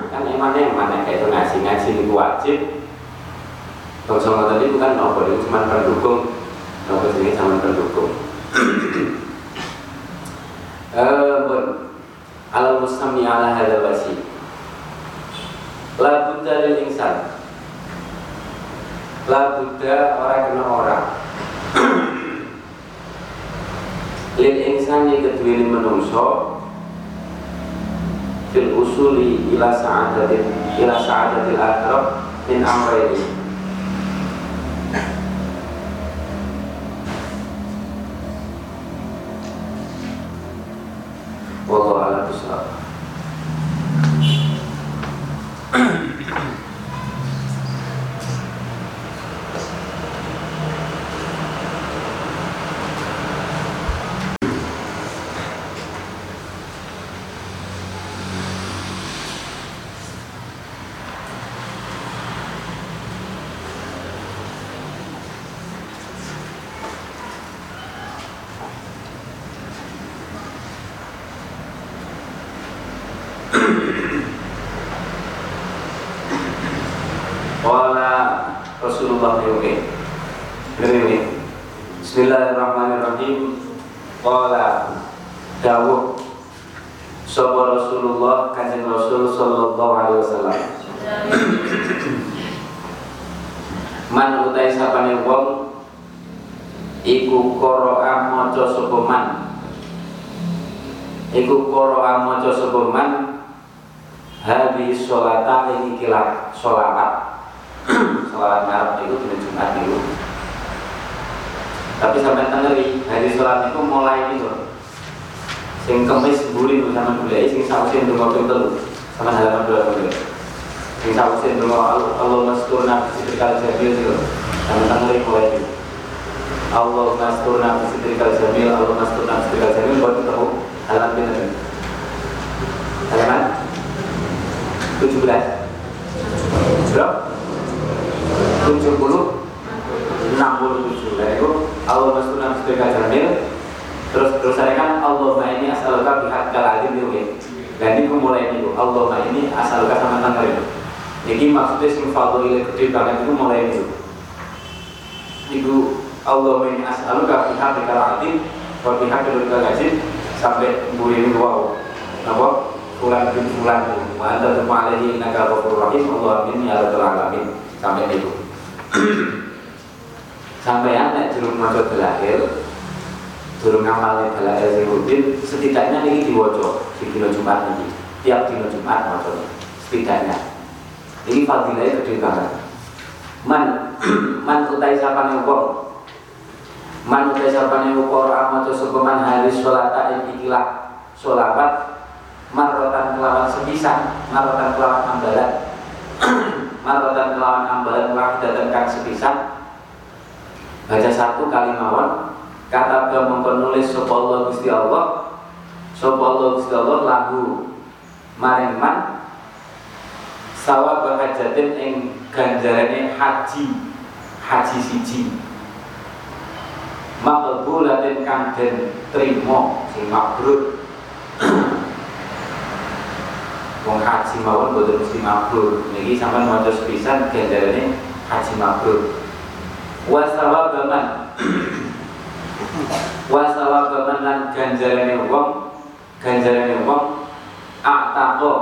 Kan emangnya mana kayak itu ngaji ini wajib. Bangsa tadi bukan nopo, itu cuma pendukung. Nopo ini cuma pendukung. Eh, Al mustami ala hadal wasi. La buddha lil insan. La buddha orang kena orang Lil insan yang kedua ini menungso Fil usuli ila sa'adatil Ila sa'adatil akhirah Min amrayni Wallahu a'lam bishawab. Rasulullah oke. Ini Bismillahirrahmanirrahim. Wala Dawuh Sopo Rasulullah Kanjeng Rasul Sallallahu Alaihi Wasallam Man utai sapane wong Iku koro'a moco sopoman Iku koro'a moco sopoman Hadi sholata ini kilat sholawat Sholawat ngarep itu di Jumat itu Tapi sampai tengeri Hari sholat itu mulai itu Sing kemis buri itu sama dulu Sing sausin itu waktu itu Sama halaman dua dulu Sing sausin itu Allah masturna Sitrikal jabil itu Sama tengeri mulai itu. Allah masturna Sitrikal jabil Allah masturna Sitrikal jabil Buat itu halaman bener Halaman 17 Berapa? 70 67 Dan itu Allah masukkan sebagai jamil. Terus terus saya kan Allah ini asaluka pihak itu Dan ini mulai itu Allah ini asaluka sama tanggal itu Jadi maksudnya sing fadl ile gede itu mulai itu Itu Allah ini asaluka pihak kaladim Kalau pihak kaladim Sampai buri ini wow. Kenapa? Fulan bin Fulan. Wa anta tumu alaihi innaka ghafurur rahim. Allah amin ya rabbal alamin. Sampai itu sampai nek durung maca belahir durung ngamal belahir rutin setidaknya ini diwaca di dina Jumat ini tiap dina Jumat setidaknya. Ini fadilahnya gede banget. Man man utai sapane wong man utai sapane wong ora maca sapa man hari sholata ikilah sholawat marotan kelawan sepisan marotan kelawan ambalan marotan kelawan ambalan wahidatan kang sepisan. Baca satu kali mawon kata mengkon nulis sapa Allah Gusti Allah? Sapa Gusti Allah lahu maring man sawa bahajatin ing ganjarane haji haji siji. Maqbulatin kang den trimo sing mabrur. Wong haji mawon boten mesti mabrur. Niki sampean maca sepisan ganjarane haji mabrur. Wa sawabaman wa sawabaman lan ganjarane wong ganjarane wong ataqo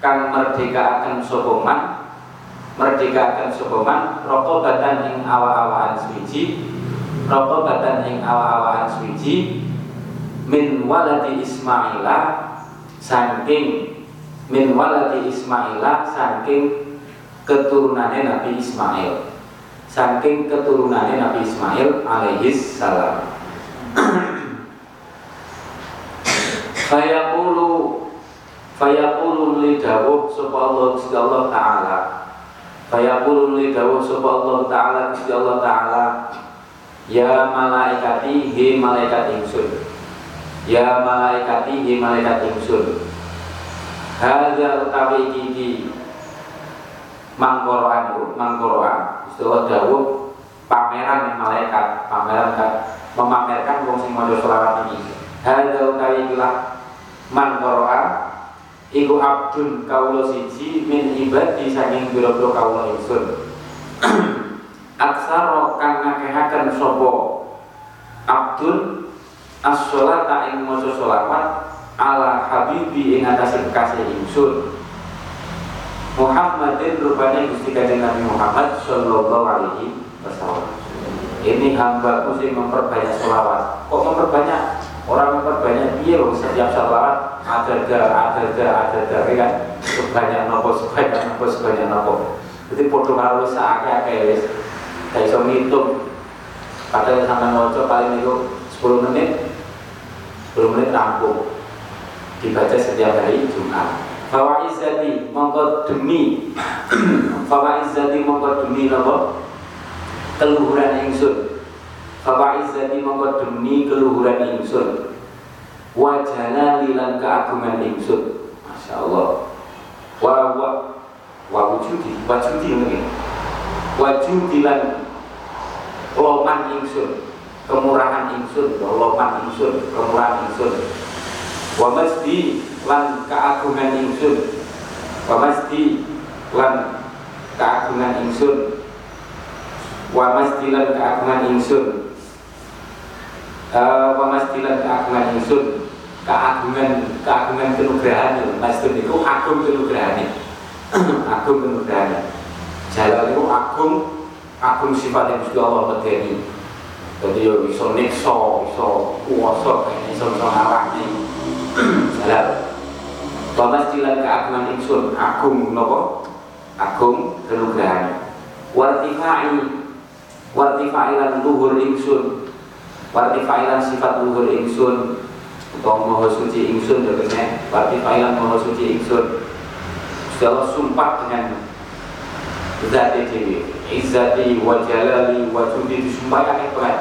kang merdekaaken sapa man merdekaaken sapa man rokobatan ing awa-awaan suci rokobatan ing awa-awaan suci min waladi Ismaila saking min waladi Ismaila saking keturunannya Nabi Ismail. Saking keturunannya Nabi Ismail alaihis salam Fayaqulu Fayaqulu li dawuh sapa Allah Gusti Allah taala. Fayaqulu li dawuh sapa Allah taala Gusti Allah taala. Ya malaikati he malaikat ingsun. Ya malaikati he malaikat ingsun. Hadza utawi iki mangkoroan mangkoroan istilah dawuh pameran malaikat, pameran kan memamerkan wong sing maca selawat ini. Hadza utawi ikilah man qara'a iku abdun kawula siji min ibadi saking biro-biro kawula ingsun. Aksara kang ngakehaken sapa? Abdun as-sholata ing maca sholawat ala habibi ing atase kekasih ingsun. Muhammadin rupanya Gusti Kanjeng Nabi Muhammad sallallahu alaihi wasallam. Ini hambaku sing memperbanyak sholawat. Kok memperbanyak? Orang memperbanyak dia loh setiap salawat ada ada ada ada ada ada kan sebanyak nopo sebanyak nopo sebanyak nopo. Jadi foto karo saatnya kayak kayak iso ngitung. Padahal sampai ngoco paling itu 10 menit 10 menit rampung dibaca setiap hari Jumat. Bahwa izati mongko demi bahwa izati mongko demi nopo keluhuran ingsun. Bapak Izzati mongko demi keluhuran ingsun. Wajana lilan keagungan ingsun. Masya Allah. Wa wa wa wujudi Wajudi ini Wajudi lan Loman ingsun Kemurahan ingsun Loman ingsun Kemurahan ingsun. Wa masdi lan keagungan ingsun. Wa masdi lan keagungan ingsun Wa masdi lan keagungan ingsun. Uh, pemastilan keagungan ingsun. Keagungan keagungan kenugrahan itu. Masjid itu agung kenugrahan agung kenugrahan jalan itu agung agung sifat yang sudah Allah medeni jadi yo iso nikso iso kuwasa iso iso ngawangi jalan pemastilan keagungan ingsun. Agung nopo agung kenugrahan wartifai wartifai lan luhur ingsun. Warti failan sifat luhur ingsun. Atau moho suci ingsun Demikian Warti failan moho suci ingsun. Sudah sumpah dengan Zati dewi. Izzati wa jalali wa judi Disumpah yang hebat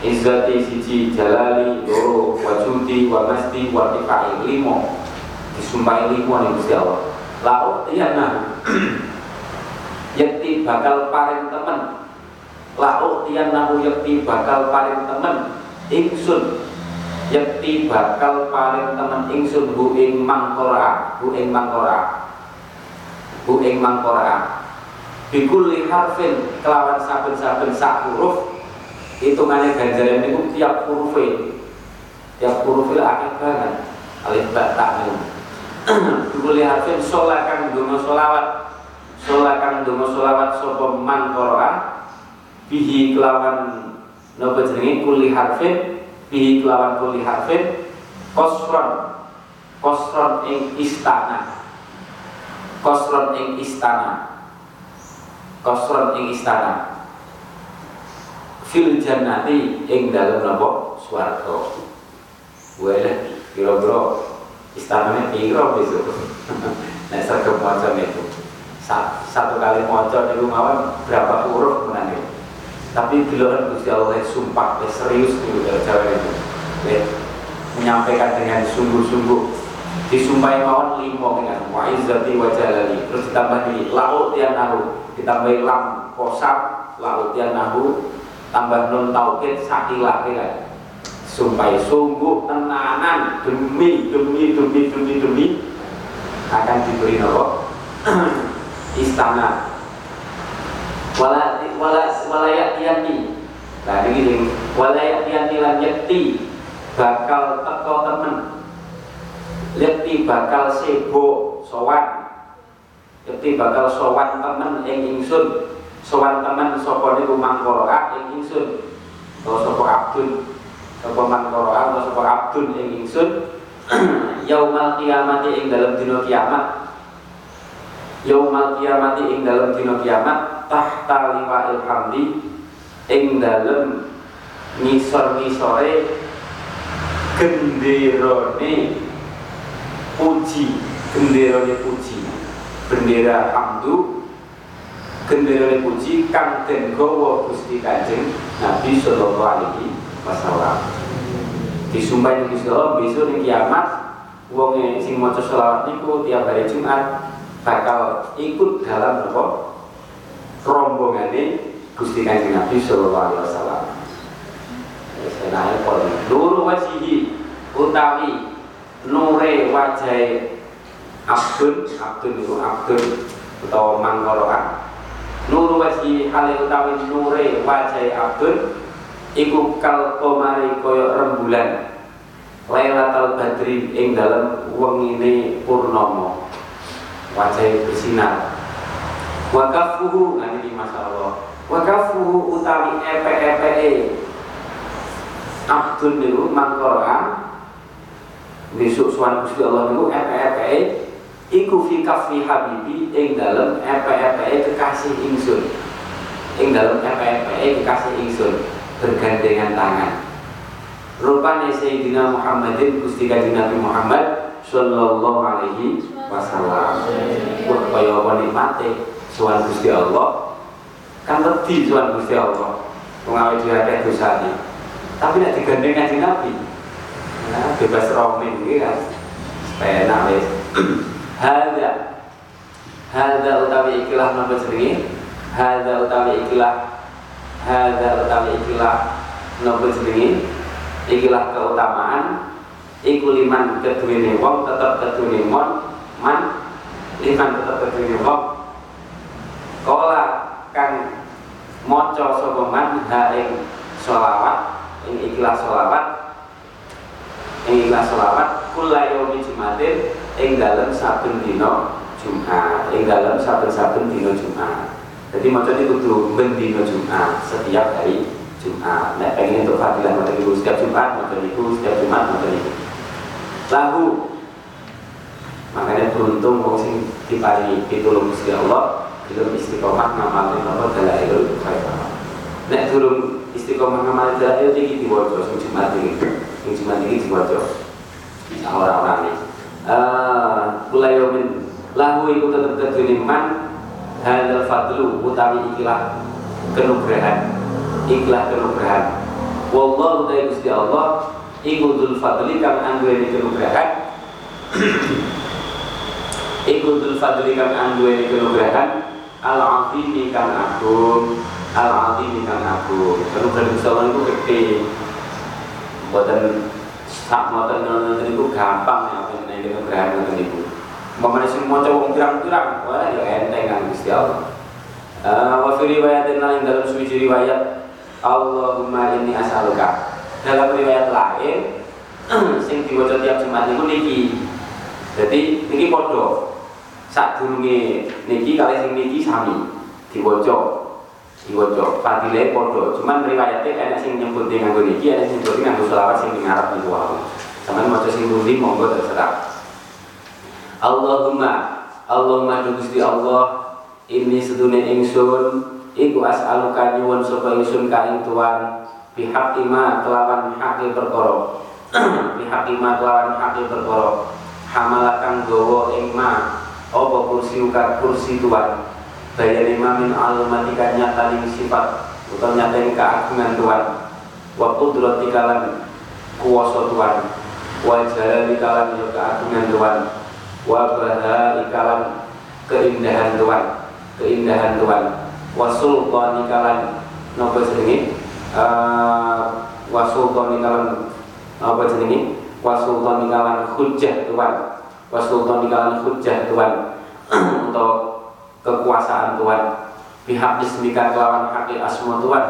Izzati siji jalali Loro wa judi wa masdi Warti fail limo. Disumpah limo nih Gusti Allah. Laut iya nah. Yakti bakal paring temen lau tian nahu yakti bakal paling temen ingsun. Yakti bakal paling temen ingsun hu ing mangkora hu ing mangkora. Hu ing mangkora. Bikulli harfin kelawan saben-saben sak huruf hitungannya ganjaran itu tiap huruf tiap huruf itu akeh banget. Alif ba ta bikulli harfin solakan dungo solawat solakan dungo solawat sopo mangkora bihi kelawan nopo jenenge? Kuli harfin. Bihi kelawan kuli harfin. Kosron kosron ing istana. Kosron ing istana. Kosron ing istana. Fil jannati ing dalem nopo swarga. Wae kira-kira istananya piro besok? Nek sergap macam itu. Satu kali moco niku mawon berapa huruf menang tapi bila Gusti Allah sumpah eh, serius itu Jawa itu. Eh, menyampaikan dengan sungguh-sungguh. Disumpahi mawon limo dengan wa izzati wa jalali. Terus ditambah di laut nahu. Ditambah lam kosab laut nahu. Tambah nun tauhid sakilah kan sumpah sungguh tenanan demi demi demi demi demi akan diberi nopo. Istana wala wala walayat yanti nah ini walayat yanti lan yakti bakal teko temen. Yakti bakal sebo sowan. Yakti bakal sowan temen ing ingsun. Sowan temen sapa niku mangkara ing ingsun. Atau sapa abdun. Sapa mangkara atau sapa abdun ing ingsun. Yaumal kiamat ing dalam dina kiamat yaumal kiamat ing dalam dina kiamat tahta liwa ilhamdi ing dalam ngisor-ngisore genderone puji genderone puji bendera hamdu gendera puji kang den gawa Gusti Kanjeng Nabi sallallahu alaihi wasallam. Disumpah Gusti Allah besok kiamat wong sing maca selawat niku tiap hari Jumat bakal ikut dalam apa? Rombongane Gusti Kanjeng Nabi sallallahu alaihi wasallam. Senae pol. Nuru wajihi utawi nure wajah abdun abdun itu abdun utawa mangkoroan Nur wajhi hale utawi nure wajah abdun iku kal komari koyo rembulan. Lailatul Badri ing dalem wengine purnomo wajah bersinar. Wakafuhu nanti masyaallah wakafuhu utawi epe-epe e abdun niku mangkora besok suan Gusti Allah niku epe-epe e iku fi kafi habibi ing dalem epe-epe kekasih ingsun. Ing dalem epe-epe kekasih ingsun. Bergandengan tangan. Rupane Sayyidina Muhammadin Gusti Kanjeng Nabi Muhammad sallallahu alaihi wasallam. Wah kaya apa nikmate? Suwan Gusti Allah. Kan wedi suwan Gusti Allah. Wong awake dhewe dosane. Tapi nek digandeng Kanjeng Nabi nah bebas romin iki kan? Enak wis. Hada Hada utawi ikilah nama jenenge? Hada utawi ikilah. Hada utawi ikilah nama jenenge? Ikilah keutamaan Iku liman keduwene wong tetep keduwene mon man liman tetep keduwene wong Kala kang maca sapa man ha ing ing ikilah selawat ing ikilah selawat kula yaumi jumatin ing dalam saben dina Jumat, ing dalam saben-saben dina Jumat. Jadi itu kudu ben dina Jumat setiap hari Jumat. Nek pengen untuk fadilah macam itu setiap Jumat, macam itu setiap Jumat, macam itu. Lahu makanya beruntung wong sing diparingi pitulung Gusti Allah. Belum istiqomah ngamalin apa? Dalailul khairah. Nek durung istiqomah ngamalin dalail iki diwaca sing Jumat iki. Sing Jumat iki diwaca. Orang-orang ini kulayomin lahu iku tetep kedune man hadal fadlu utawi ikilah kenugrahan. Ikilah kenugrahan. Wallahu ta'ala Gusti Allah iku dzul fadli kang anduweni kenugrahan. Iku dzul fadli kang anduweni kenugrahan. Al azimi kang agung. Al azimi kang agung. Kenugrahan Allah iku gede boten sak moten ngoten niku gampang ya apa nek kenugrahan ngoten niku. Mamane sing maca wong pirang-pirang, wah ya enteng kan Gusti Allah. Uh, wa riwayatin lain dalam suci riwayat Allahumma inni as'aluka. Dalam riwayat lain sing diwaca tiap Jumat niku niki. Jadi niki padha. Sadurunge niki kali sing niki sami diwaca. Diwaca fadile padha. Cuman riwayate enek sing nyebut nganggo niki, enek sing nyebut nganggo selawat sing ngarep niku wae. Sampeyan maca sing pundi monggo terserah. Allahumma Allahumma Gusti Allah ini sedune ingsun iku as'aluka nyuwun sapa ingsun ka ing tuan pihak ima kelawan haki perkara pihak ima kelawan haki perkara hamalakan gowo ing ma apa kursi uka kursi tuan? Bayan ima min almatika nyata sifat utawa nyata keagungan tuan. Wa qudratika lan kuwasa tuan. Wa jalali kalan yo keagungan tuan. Wa ikalan keindahan Tuhan keindahan Tuhan wa sultani kalan nopo jenenge uh, wasultani kalan apa jenenge? Wasultani kalan hujjah Tuhan wasultani kalan hujjah Tuhan untuk kekuasaan Tuhan pihak ismika kelawan hakil asma Tuhan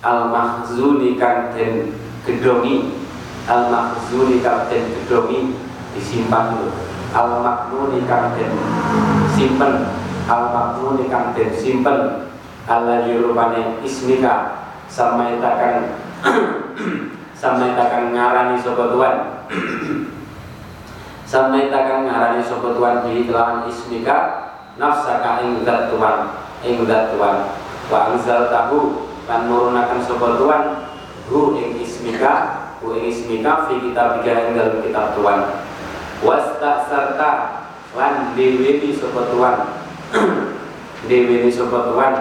al mahzuni kang den gedongi al mahzuni kang den gedongi disimpan dulu. Al maknuni kang den simpen. Al maknuni kang den simpen. Allah dirupane ismika samaitakan samaitakan ngarani sapa Tuhan. Samaitakan ngarani sapa Tuhan bi kelawan ismika nafsaka ing zat Tuhan zat Tuhan. Wa anzal tahu lan nurunakan sapa Tuhan hu ing ismika hu ing ismika fi kitabika ing dalam kitab Tuhan. Wasta serta lan deweni sapa Tuhan. Deweni sapa Tuhan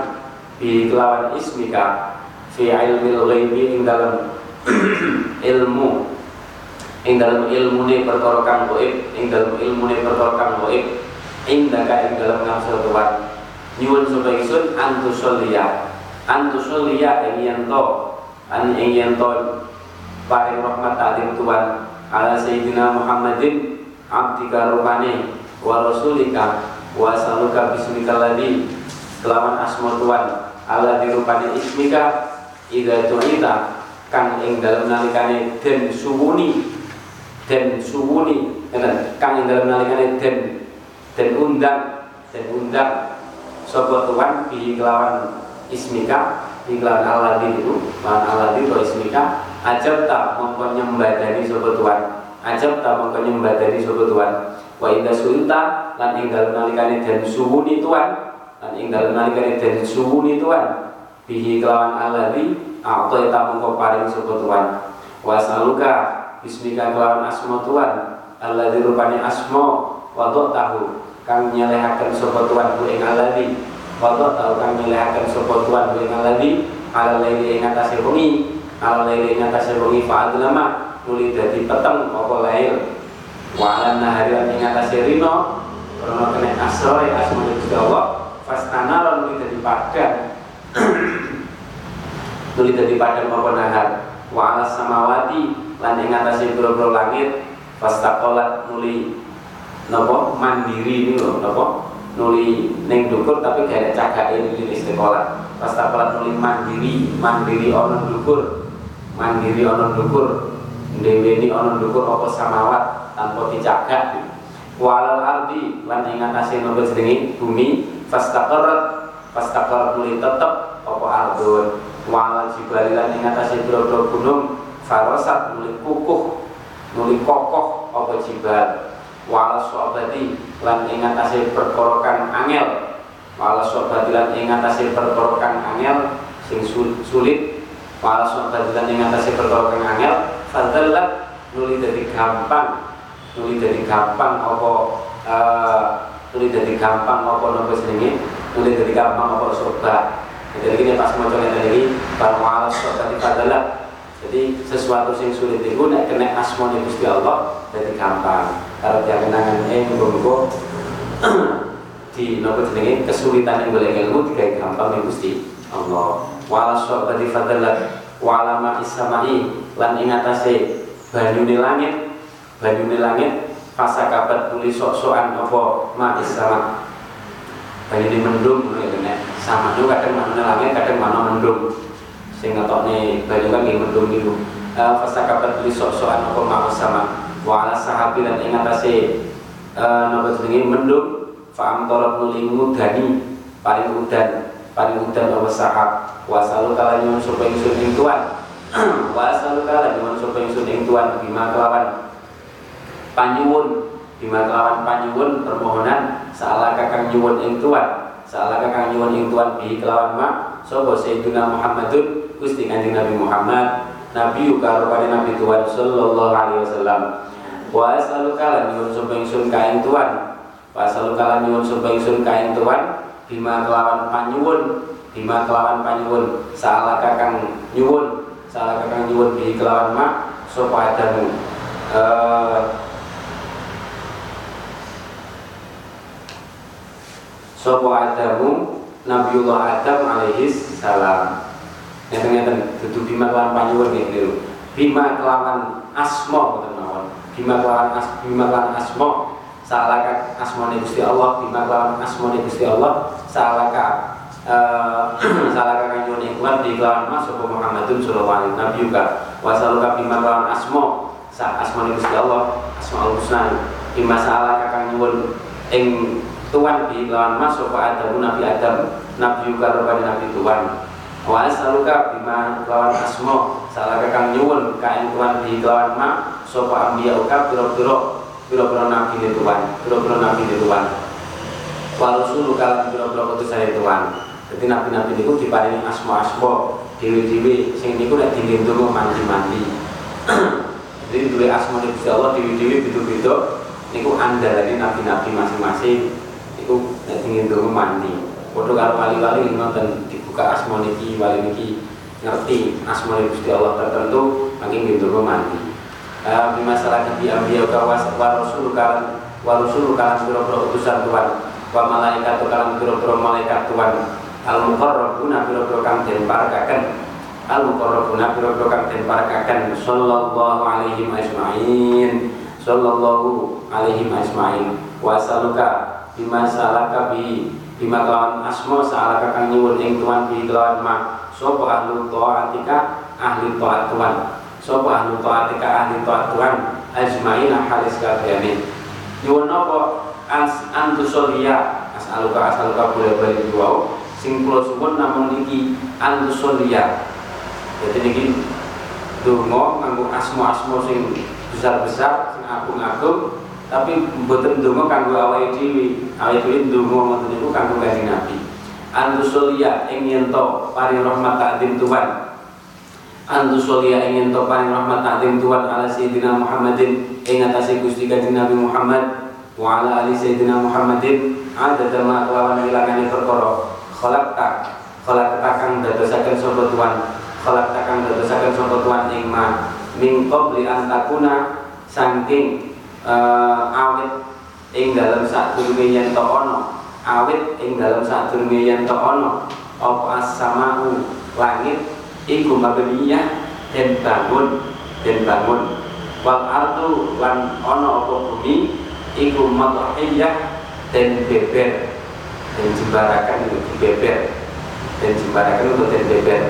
bi kelawan ismika fi ilmi ghaibi ing dalam ilmu. Ing dalam ilmu ne perkara kang gaib ing dalam ilmu ne perkara kang gaib ing daga ing dalam nafsu Tuhan nyuwun sapa ingsun antusolliya antusolliya ing yen to an ing yen to paring rahmat talim Tuhan ala sayyidina Muhammadin abdika rupane wa rasulika wa saluka bismika ladhi kelawan asma Tuhan ala dirupane ismika ida tu'ita kang ing dalam nalikane den suwuni den suwuni kang ing dalam nalikane den den undang den undang sapa Tuhan bi kelawan ismika bi kelawan aladin itu kelawan aladin atau ismika. Ajab tak mongko nyembadani sapa Tuhan? Ajab tak mongko nyembadani sapa Tuhan? Wa inda sulta lan ing dalem nalikane den suwuni Tuhan lan ing dalem nalikane den suwuni Tuhan bihi kelawan alladzi a'ta mongko paring sapa Tuhan. Wa saluka bismika kelawan asma Tuhan. Alladzi rupane asma wa tahu kang nyelehaken sapa Tuhan ku ing alladzi wa tahu kang nyelehaken sapa Tuhan ku ing alladzi ala laili ing atase wengi ala laili ing atase wengi fa'adlama nuli dadi peteng apa lail wa ala nahari ing atase rino karena kena asroy asma Gusti Allah. Fastana nuli dadi padang nuli dadi padang apa nahar wa ala samawati lan ing atase boro langit fastaqalat nuli napa? Mandiri ini lho napa? Nuli ning dukur tapi gak ada di istiqolah fastaqalat nuli mandiri mandiri ana dukur mandiri ana dukur deweni ana dukur apa samawat tanpa dicagak. Walal ardi lan ing jenenge? Bumi. Fastaqarat fastaqarat nuli tetep apa ardun? Walal jibali lan ing atase boro gunung farasat nuli kukuh nuli kokoh apa jibal? Wala sobati lan ing atase perkara kang angel. Wala sobati lan ing atase perkara kang angel sing sulit. Wala sobati lan ing atase perkara kang angel fadallat nuli dadi gampang. Nuli dadi gampang apa uh, dadi gampang apa nopo jenenge nuli dadi gampang apa sobat jadi ini pas mau coba ini kalau wala sobati fadallat jadi sesuatu yang sulit itu nek kena asmone Gusti Allah jadi gampang. Kalau dia kenangan eh muga di nopo jenenge kesulitan yang boleh ilmu digawe gampang ning Gusti Allah. Wala syabati fadalat wala ma isamai lan ing atase banyune langit banyune langit fasa kabat tulis sok-sokan apa ma banyune mendung ngono ya sama juga kadang mana langit kadang mana mendung. Sing ngetokne banyu kan nggih mendung niku fasa kabat tulis sok-sokan apa ma isama wala sahabi lan ing atase napa jenenge? Mendung. Fa'am torot nuli ngudani paling udan paling udan apa sahab? Wasalu kala sapa ingsun ing tuan wasalu kala sapa ingsun ing tuan bima kelawan. Panyuwun bima kelawan panyuwun permohonan salah kakang nyuwun ing tuan. Salah kakang nyuwun ing tuan bi kelawan ma sapa sayyidina Muhammadun Gusti Kanjeng Nabi Muhammad Nabi karo Nabi Tuhan sallallahu alaihi wasallam. Wa asaluka lan nyuwun sapa ingsun ka ing tuan. Wa asaluka lan nyuwun sapa ingsun ka ing tuan bima kelawan panyuwun bima kelawan panyuwun salah kakang nyuwun salah kakang nyuwun bi kelawan mak sapa adamu? Uh, sapa adamu Nabiullah Adam alaihi salam. Ngeten-ngeten dudu bima kelawan panyuwun nggih keliru bima kelawan asma ngoten mawon. Bima kelawan as bima kelawan asma salaka asmane Gusti Allah bima kelawan asmane Gusti Allah salaka uh, salaka nyuwun ikhwan di kelawan mas sapa Muhammadun sallallahu alaihi nabi juga wasaluka bima kelawan asma sa asmane Gusti Allah asmaul husna bima salaka nyuwun ing tuan di kelawan mas sapa Adam nabi Adam. Nabi juga rupane nabi tuan wa asaluka bima kelawan asma. Salaka kang nyuwun kain tuan di kelawan ma. Sapa ambiya uka pira-pira pira-pira nabi di tuan pira-pira nabi di tuan wa rusulu kalan pira-pira utusan tuan jadi nabi-nabi niku diparingi asma-asma dewi-dewi. Sing niku nek dilindungi mandi-mandi. Jadi duwe asma Gusti Allah dewi-dewi beda-beda. Niku andalane nabi-nabi masing-masing niku nek dilindungi mandi padha karo wali-wali ngoten dibuka asma niki wali niki ngerti asma Gusti Allah tertentu makin dilindungi mandi uh, masalah di ambiya kawas wa rasul kalan wa rasul kalan pira-pira utusan Tuhan wa malaikat kalan pira-pira malaikat Tuhan. Al muqarrabuna pira-pira kang den parakaken al muqarrabuna pira-pira kang den parakaken sallallahu alaihi ajmain. Sallallahu alaihi ajmain. Wa saluka bima salaka bi bima kelawan asma salaka kang nyuwun ing tuan bi kelawan ma. Sapa ahli taatika ahli taat Tuhan sapa ahli taatika ahli taat Tuhan ajmain halis kabehane nyuwun napa as antusolia asaluka asaluka boleh balik dua sing kula suwun namung niki antusolia jadi niki donga nganggo asma-asma sing besar-besar sing agung-agung tapi mboten donga kanggo awake dhewe. Awake dhewe donga ngoten niku kanggo kanjeng Nabi. Antusolia ing yen to paring rahmat takdim Tuhan. Antusolia ing yen to paring rahmat takdim Tuhan ala sayyidina Muhammadin ing atase Gusti Kanjeng Nabi Muhammad wa ala ali sayyidina Muhammadin. Ada ma kelawan ilangane perkara. Khalaqta khalaqta kang dadosaken sapa Tuhan. Khalaqta kang dadosaken sapa Tuhan ing ma. Min qabli an takuna saking uh, awit ing dalam sadurunge yen to ana. Awit ing dalam sadurunge yen to ana. Apa as-samau? Langit iku mabniyah den bangun den bangun. Wal ardu lan ana apa bumi iku matahiyah den beber. Den jembarakan itu dibeber den jembarakan untuk den beber.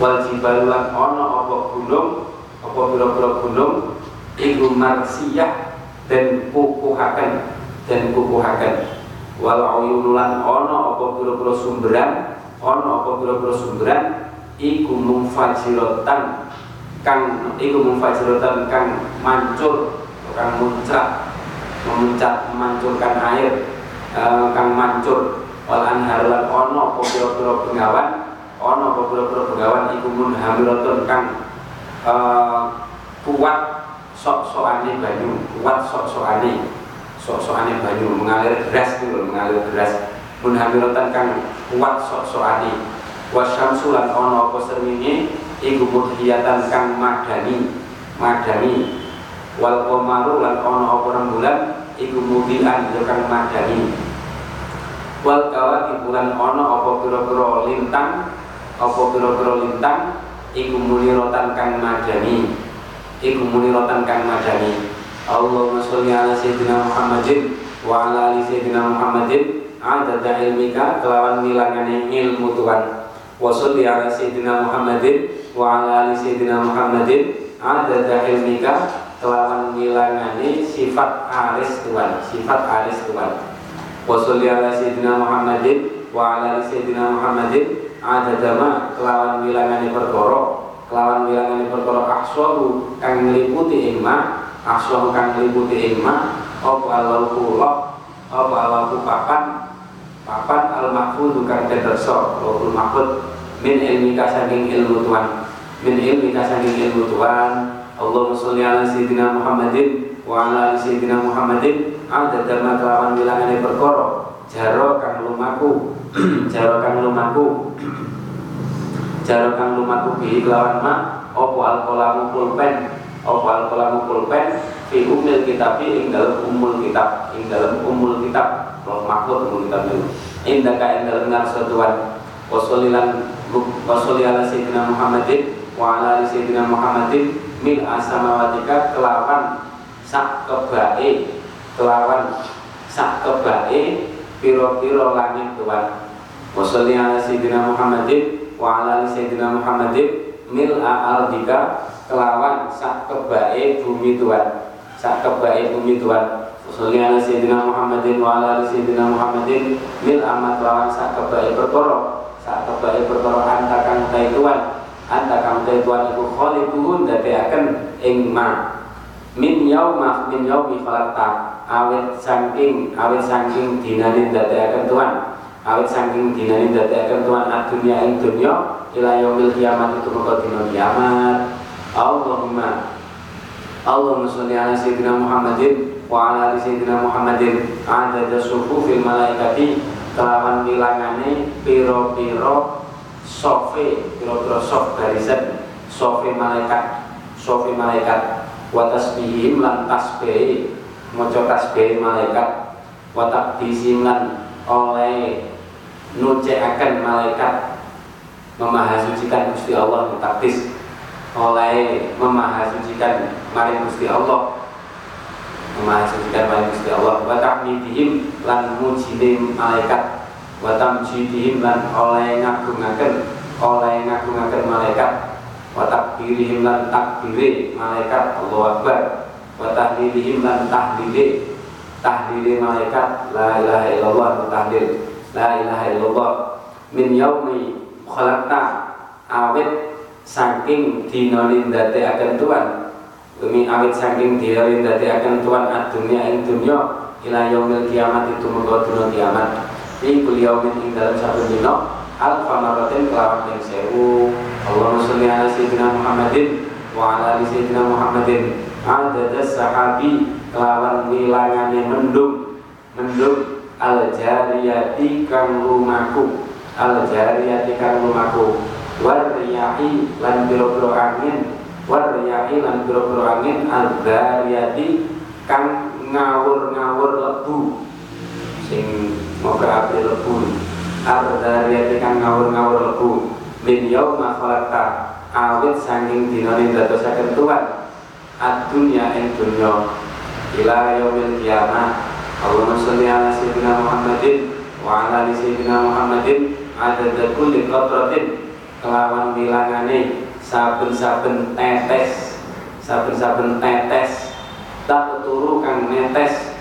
Wal jibalu ana apa gunung apa pira-pira gunung iku marsiyah den kukuhaken. Den kukuhaken. Wal uyunulan ana apa pira-pira sumberan ana apa pira-pira sumberan iku mufajiratan kang iku mufajiratan kang mancur kang muncrat memuncak memancurkan air uh, kang mancur. Wal anhar lan ana apa pira-pira ana apa pira-pira bengawan iku kang uh, kuat sok-sokane banyu kuat sok-sokane. Sok-sokane banyu mengalir deras itu mengalir deras. Munhamiratan kang kuat sok-sokane. Wasyamsu lan ana apa srengenge? Iku mudhiyatan kang madani madani. Wal qamaru lan ana apa rembulan? Iku mudhian ya kang madani. Wal kawakib lan ana apa pira-pira lintang? Apa pira-pira lintang? Iku muniratan kang madani iku muniratan kang madani. Allahumma sholli ala sayyidina Muhammadin wa ala ali sayyidina Muhammadin. Adada ilmika kelawan milangane ilmu Tuhan. Wa sholli ala sayyidina Muhammadin wa ala ali sayyidina Muhammadin. Adada ilmika kelawan milangane sifat aris Tuhan sifat aris Tuhan. Wa sholli ala sayyidina Muhammadin wa ala ali sayyidina Muhammadin. Adada ma kelawan milangane perkara kelawan milangane perkara ahsahu kang ngliputi ing ma ahsahu kang ngliputi ing ma apa kula apa alal papan papan al mahfud kang teterso lawul mahfud min ilmi saking ilmu Tuhan min ilmi saking ilmu Tuhan. Allahumma sholli ala sayyidina Muhammadin wa ala ali sayyidina Muhammadin. Ada dama kelawan bilangane perkara jaro kang lumaku jaro kang lumaku jaro kang lumaku bi kelawan ma opo alqalamu pulpen opo alqalamu pulpen fi umil kitab ing dalam umul kitab ing dalam umul kitab. Roh makhluk umul kitab itu indaka ing dalam ngarsa Tuhan. Wasolilan wa sholli ala sayyidina Muhammadin wa ala sayyidina Muhammadin mil asamawatika kelawan sak kebae. Kelawan sak kebae piro-piro langit Tuhan. Wa sholli ala sayyidina Muhammadin wa ala sayyidina Muhammadin mil ardika kelawan sak kebae bumi Tuhan. Sak kebae bumi Tuhan. Salli ala Sayyidina Muhammadin wa ala Sayyidina Muhammadin mil amat lawan sak kebae perkara. Sak kebae perkara anta kang Tuhan. Anta kang tuan iku khaliquhun dadiaken ing ma. Min yauma min yaumi khalaqta. Awet saking awet saking dinane dadiaken tuan awet saking dinane dadiaken tuan adunya ing dunya ila yaumil kiamat itu mengko dina kiamat. Allahumma Allahumma sholli ala sayyidina Muhammadin wa ala ali sayyidina Muhammadin. Adada sufufil malaikati kelawan bilangane piro-piro sofe piro-piro sof barisan sofe malaikat sofe malaikat. Wa tasbihim lan tasbih maca tasbih malaikat. Wa takdisim lan oleh akan malaikat memahasucikan Gusti Allah takdis oleh memahasucikan mari Gusti Allah memahasucikan mari Gusti Allah. Wa tahmidihim lan mujine malaikat. Wa tamjidihim lan oleh ngagungaken oleh ngagungaken malaikat. Wa takbirihim lan takbiri malaikat. Allahu Akbar. Wa tahlilihim lan tahlili tahlili malaikat la ilaha illallah wa tahlil la ilaha illallah. Min yaumi khalaqta awit saking dina lindate akan Tuhan. Demi awit saking dina lindate akan Tuhan adunya ing dunya ila yaumil kiamat itu mengko kiamat. Fi kulli yaumin ing dalam satu dino alfa marratin kelawan yang sewu. Allahumma sholli ala sayyidina Muhammadin wa ala ali sayyidina Muhammadin. Adada sahabi kelawan wilangane mendung. Mendung. Al jariyati kang lumaku. Al jariyati kang lumaku. War riyahi lan biro-biro angin. War riyahi lan biro-biro angin. Al jariyati kang ngawur-ngawur lebu. Sing moga api lebu. Ardhariyati kang ngawur-ngawur lebu. Min yauma khalaqta. Awit sanging dina ning dadosaken Tuhan. Ad-dunya ing dunya ila yaumil kiamah Allahumma sholli ala sayyidina Muhammadin wa ala ali sayyidina Muhammadin. Adada kulli qatratin. Kelawan bilangane saben-saben tetes. Saben-saben tetes. Tak turu kang netes.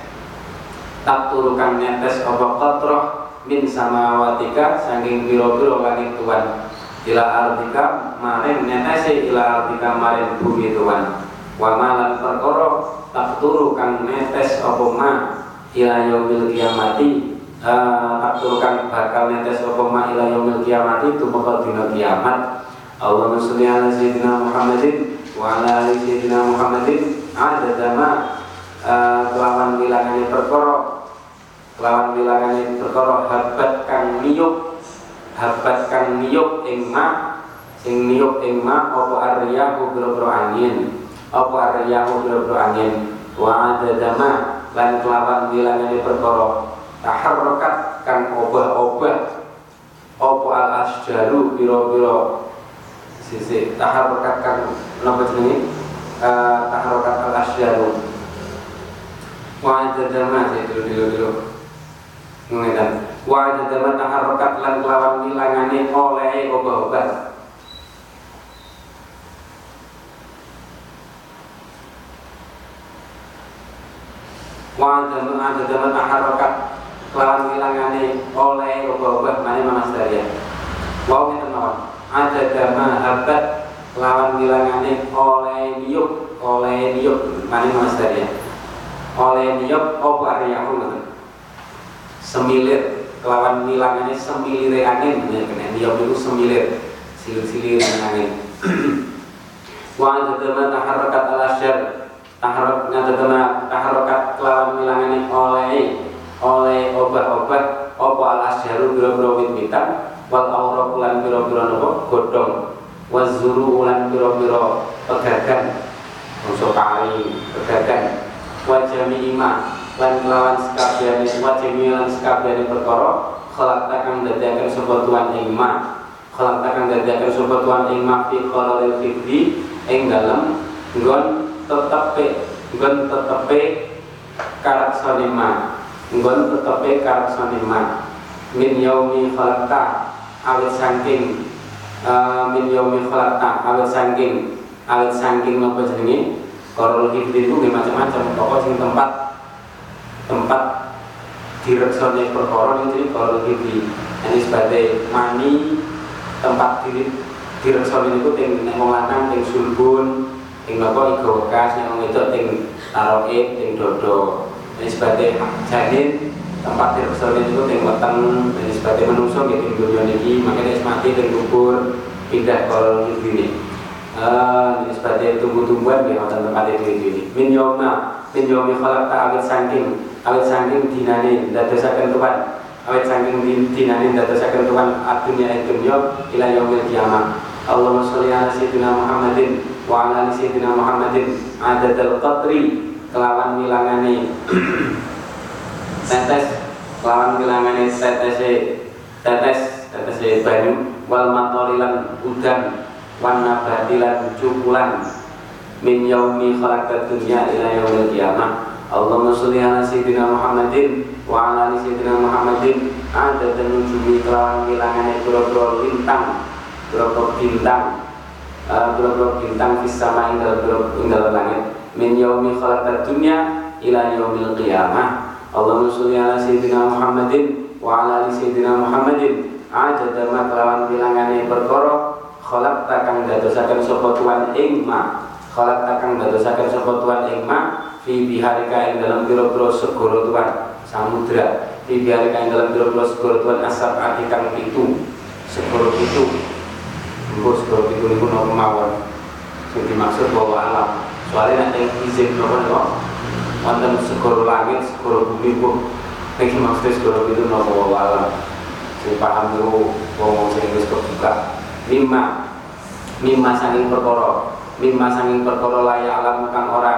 Tak turukan netes apa qatrah min samawatika saking biro-biro langit Tuhan ila artika maring netese ila artika maring bumi Tuhan wa malan perkara tak turu kang netes apa ma ila yaumil kiamati. Tak turu kang bakal netes apa ma ila yaumil kiamati tumeka dina kiamat. Allahumma sholli ala sayyidina Muhammadin wa ala ali sayyidina Muhammadin. Adada ma uh, kelawan bilangane perkara lawan bilangane perkara habat kang niyuk habat kang niyuk ing ma sing niyuk ing ma apa aryahu biro angin apa aryahu biro angin? Wa adadama lan kelawan bilangane perkara taharrakat kang obah-obah. Apa al asjaru biro-biro sisi taharrakat kang napa jenenge uh, taharrakat al asjaru wa adadama dulu dulu dulu. Ngeten. Wa jadama taharrakat lan kelawan milangane oleh obah-obah. Wa jadama taharrakat kelawan milangane oleh obah-obah mane Mas Daria. Wa ngeten mawon. Ada dama habat lawan milangane oleh niup oleh mane Mas Daria. Oleh niup apa aryahu ngoten semilir kelawan nilangannya semilir angin ya kena dia itu semilir silir-silir angin wa tadama taharrakat al asyar taharrak ngadama taharrakat kelawan nilangannya oleh oleh obat-obat opo al asyaru biro-biro wit-witan wal auraq lan biro-biro nopo godhong wazuru ulan biro-biro pegagan unsur kali pegagan wajami imam lan kelawan sekabiane wa jami'an sekabiane perkara khalaqta kang dadiaken sapa tuan ing ma khalaqta kang dadiaken sapa tuan ing ma fi qararil hifdi ing dalem nggon tetepe nggon tetepe karaksane ma nggon tetepe karaksane ma min yaumi khalaqta awit saking uh, min yaumi khalaqta awit saking awit saking napa jenenge? Qararil hifdi itu macam-macam pokok sing tempat tempat direksone perkara itu qararil hifdi ini sebagai mani tempat diri direksoni itu nek wong lanang ting sulbun ting wekas nek wong wedok ting taroke ting dodo ini sebagai janin tempat direksoni itu ting weteng ini sebagai manusia gitu ting dunia niki. Makanya mati ting kubur pindah kalau ini Uh, ini sebagai tumbuh-tumbuhan di hotel tempat itu ini min yoma min yomi khalaq ta'awit sangking awit sangking dinani dadosaken Tuhan. Awet saking dinani dadosaken Tuhan adunya ing dunya ila yaumil kiamah. Allahumma sholli ala sayyidina Muhammadin wa ala ali sayyidina Muhammadin adadal qatri kelawan wilangane tetes kelawan wilangane tetese tetes tetese banyu wal matorilan udan wan nabatilan cukulan min yaumi khalaqat dunya ila yaumil kiamah Allahumma sholli ala sayyidina Muhammadin wa ala ali sayyidina Muhammadin. Ada tenujumi kelawan bilangane boro-boro bintang boro-boro bintang boro-boro bintang fis sama ing dalam langit. Min yaumi khalaqat dunya ila yaumil qiyamah. Allahumma sholli ala sayyidina Muhammadin wa ala ali sayyidina Muhammadin. Ada ma kelawan bilangane perkara khalaqta kang dadosaken sapa tuan ing ma. Khalaqta kang dadosaken sapa tuan ing ma fi biharika yang dalam biro-biro segoro Tuhan samudra. Fi biharika yang dalam biro-biro segoro Tuhan asap atikang itu segoro itu Mbok segoro itu itu nopo mawon. Sing dimaksud bahwa alam. Soalnya nanti izin nopo nopo wonten segoro langit segoro bumi bu nek maksud segoro itu nopo alam. Sing paham itu wong sing wis kebuka. Lima lima saking perkara. Lima saking perkara layak alam kang ora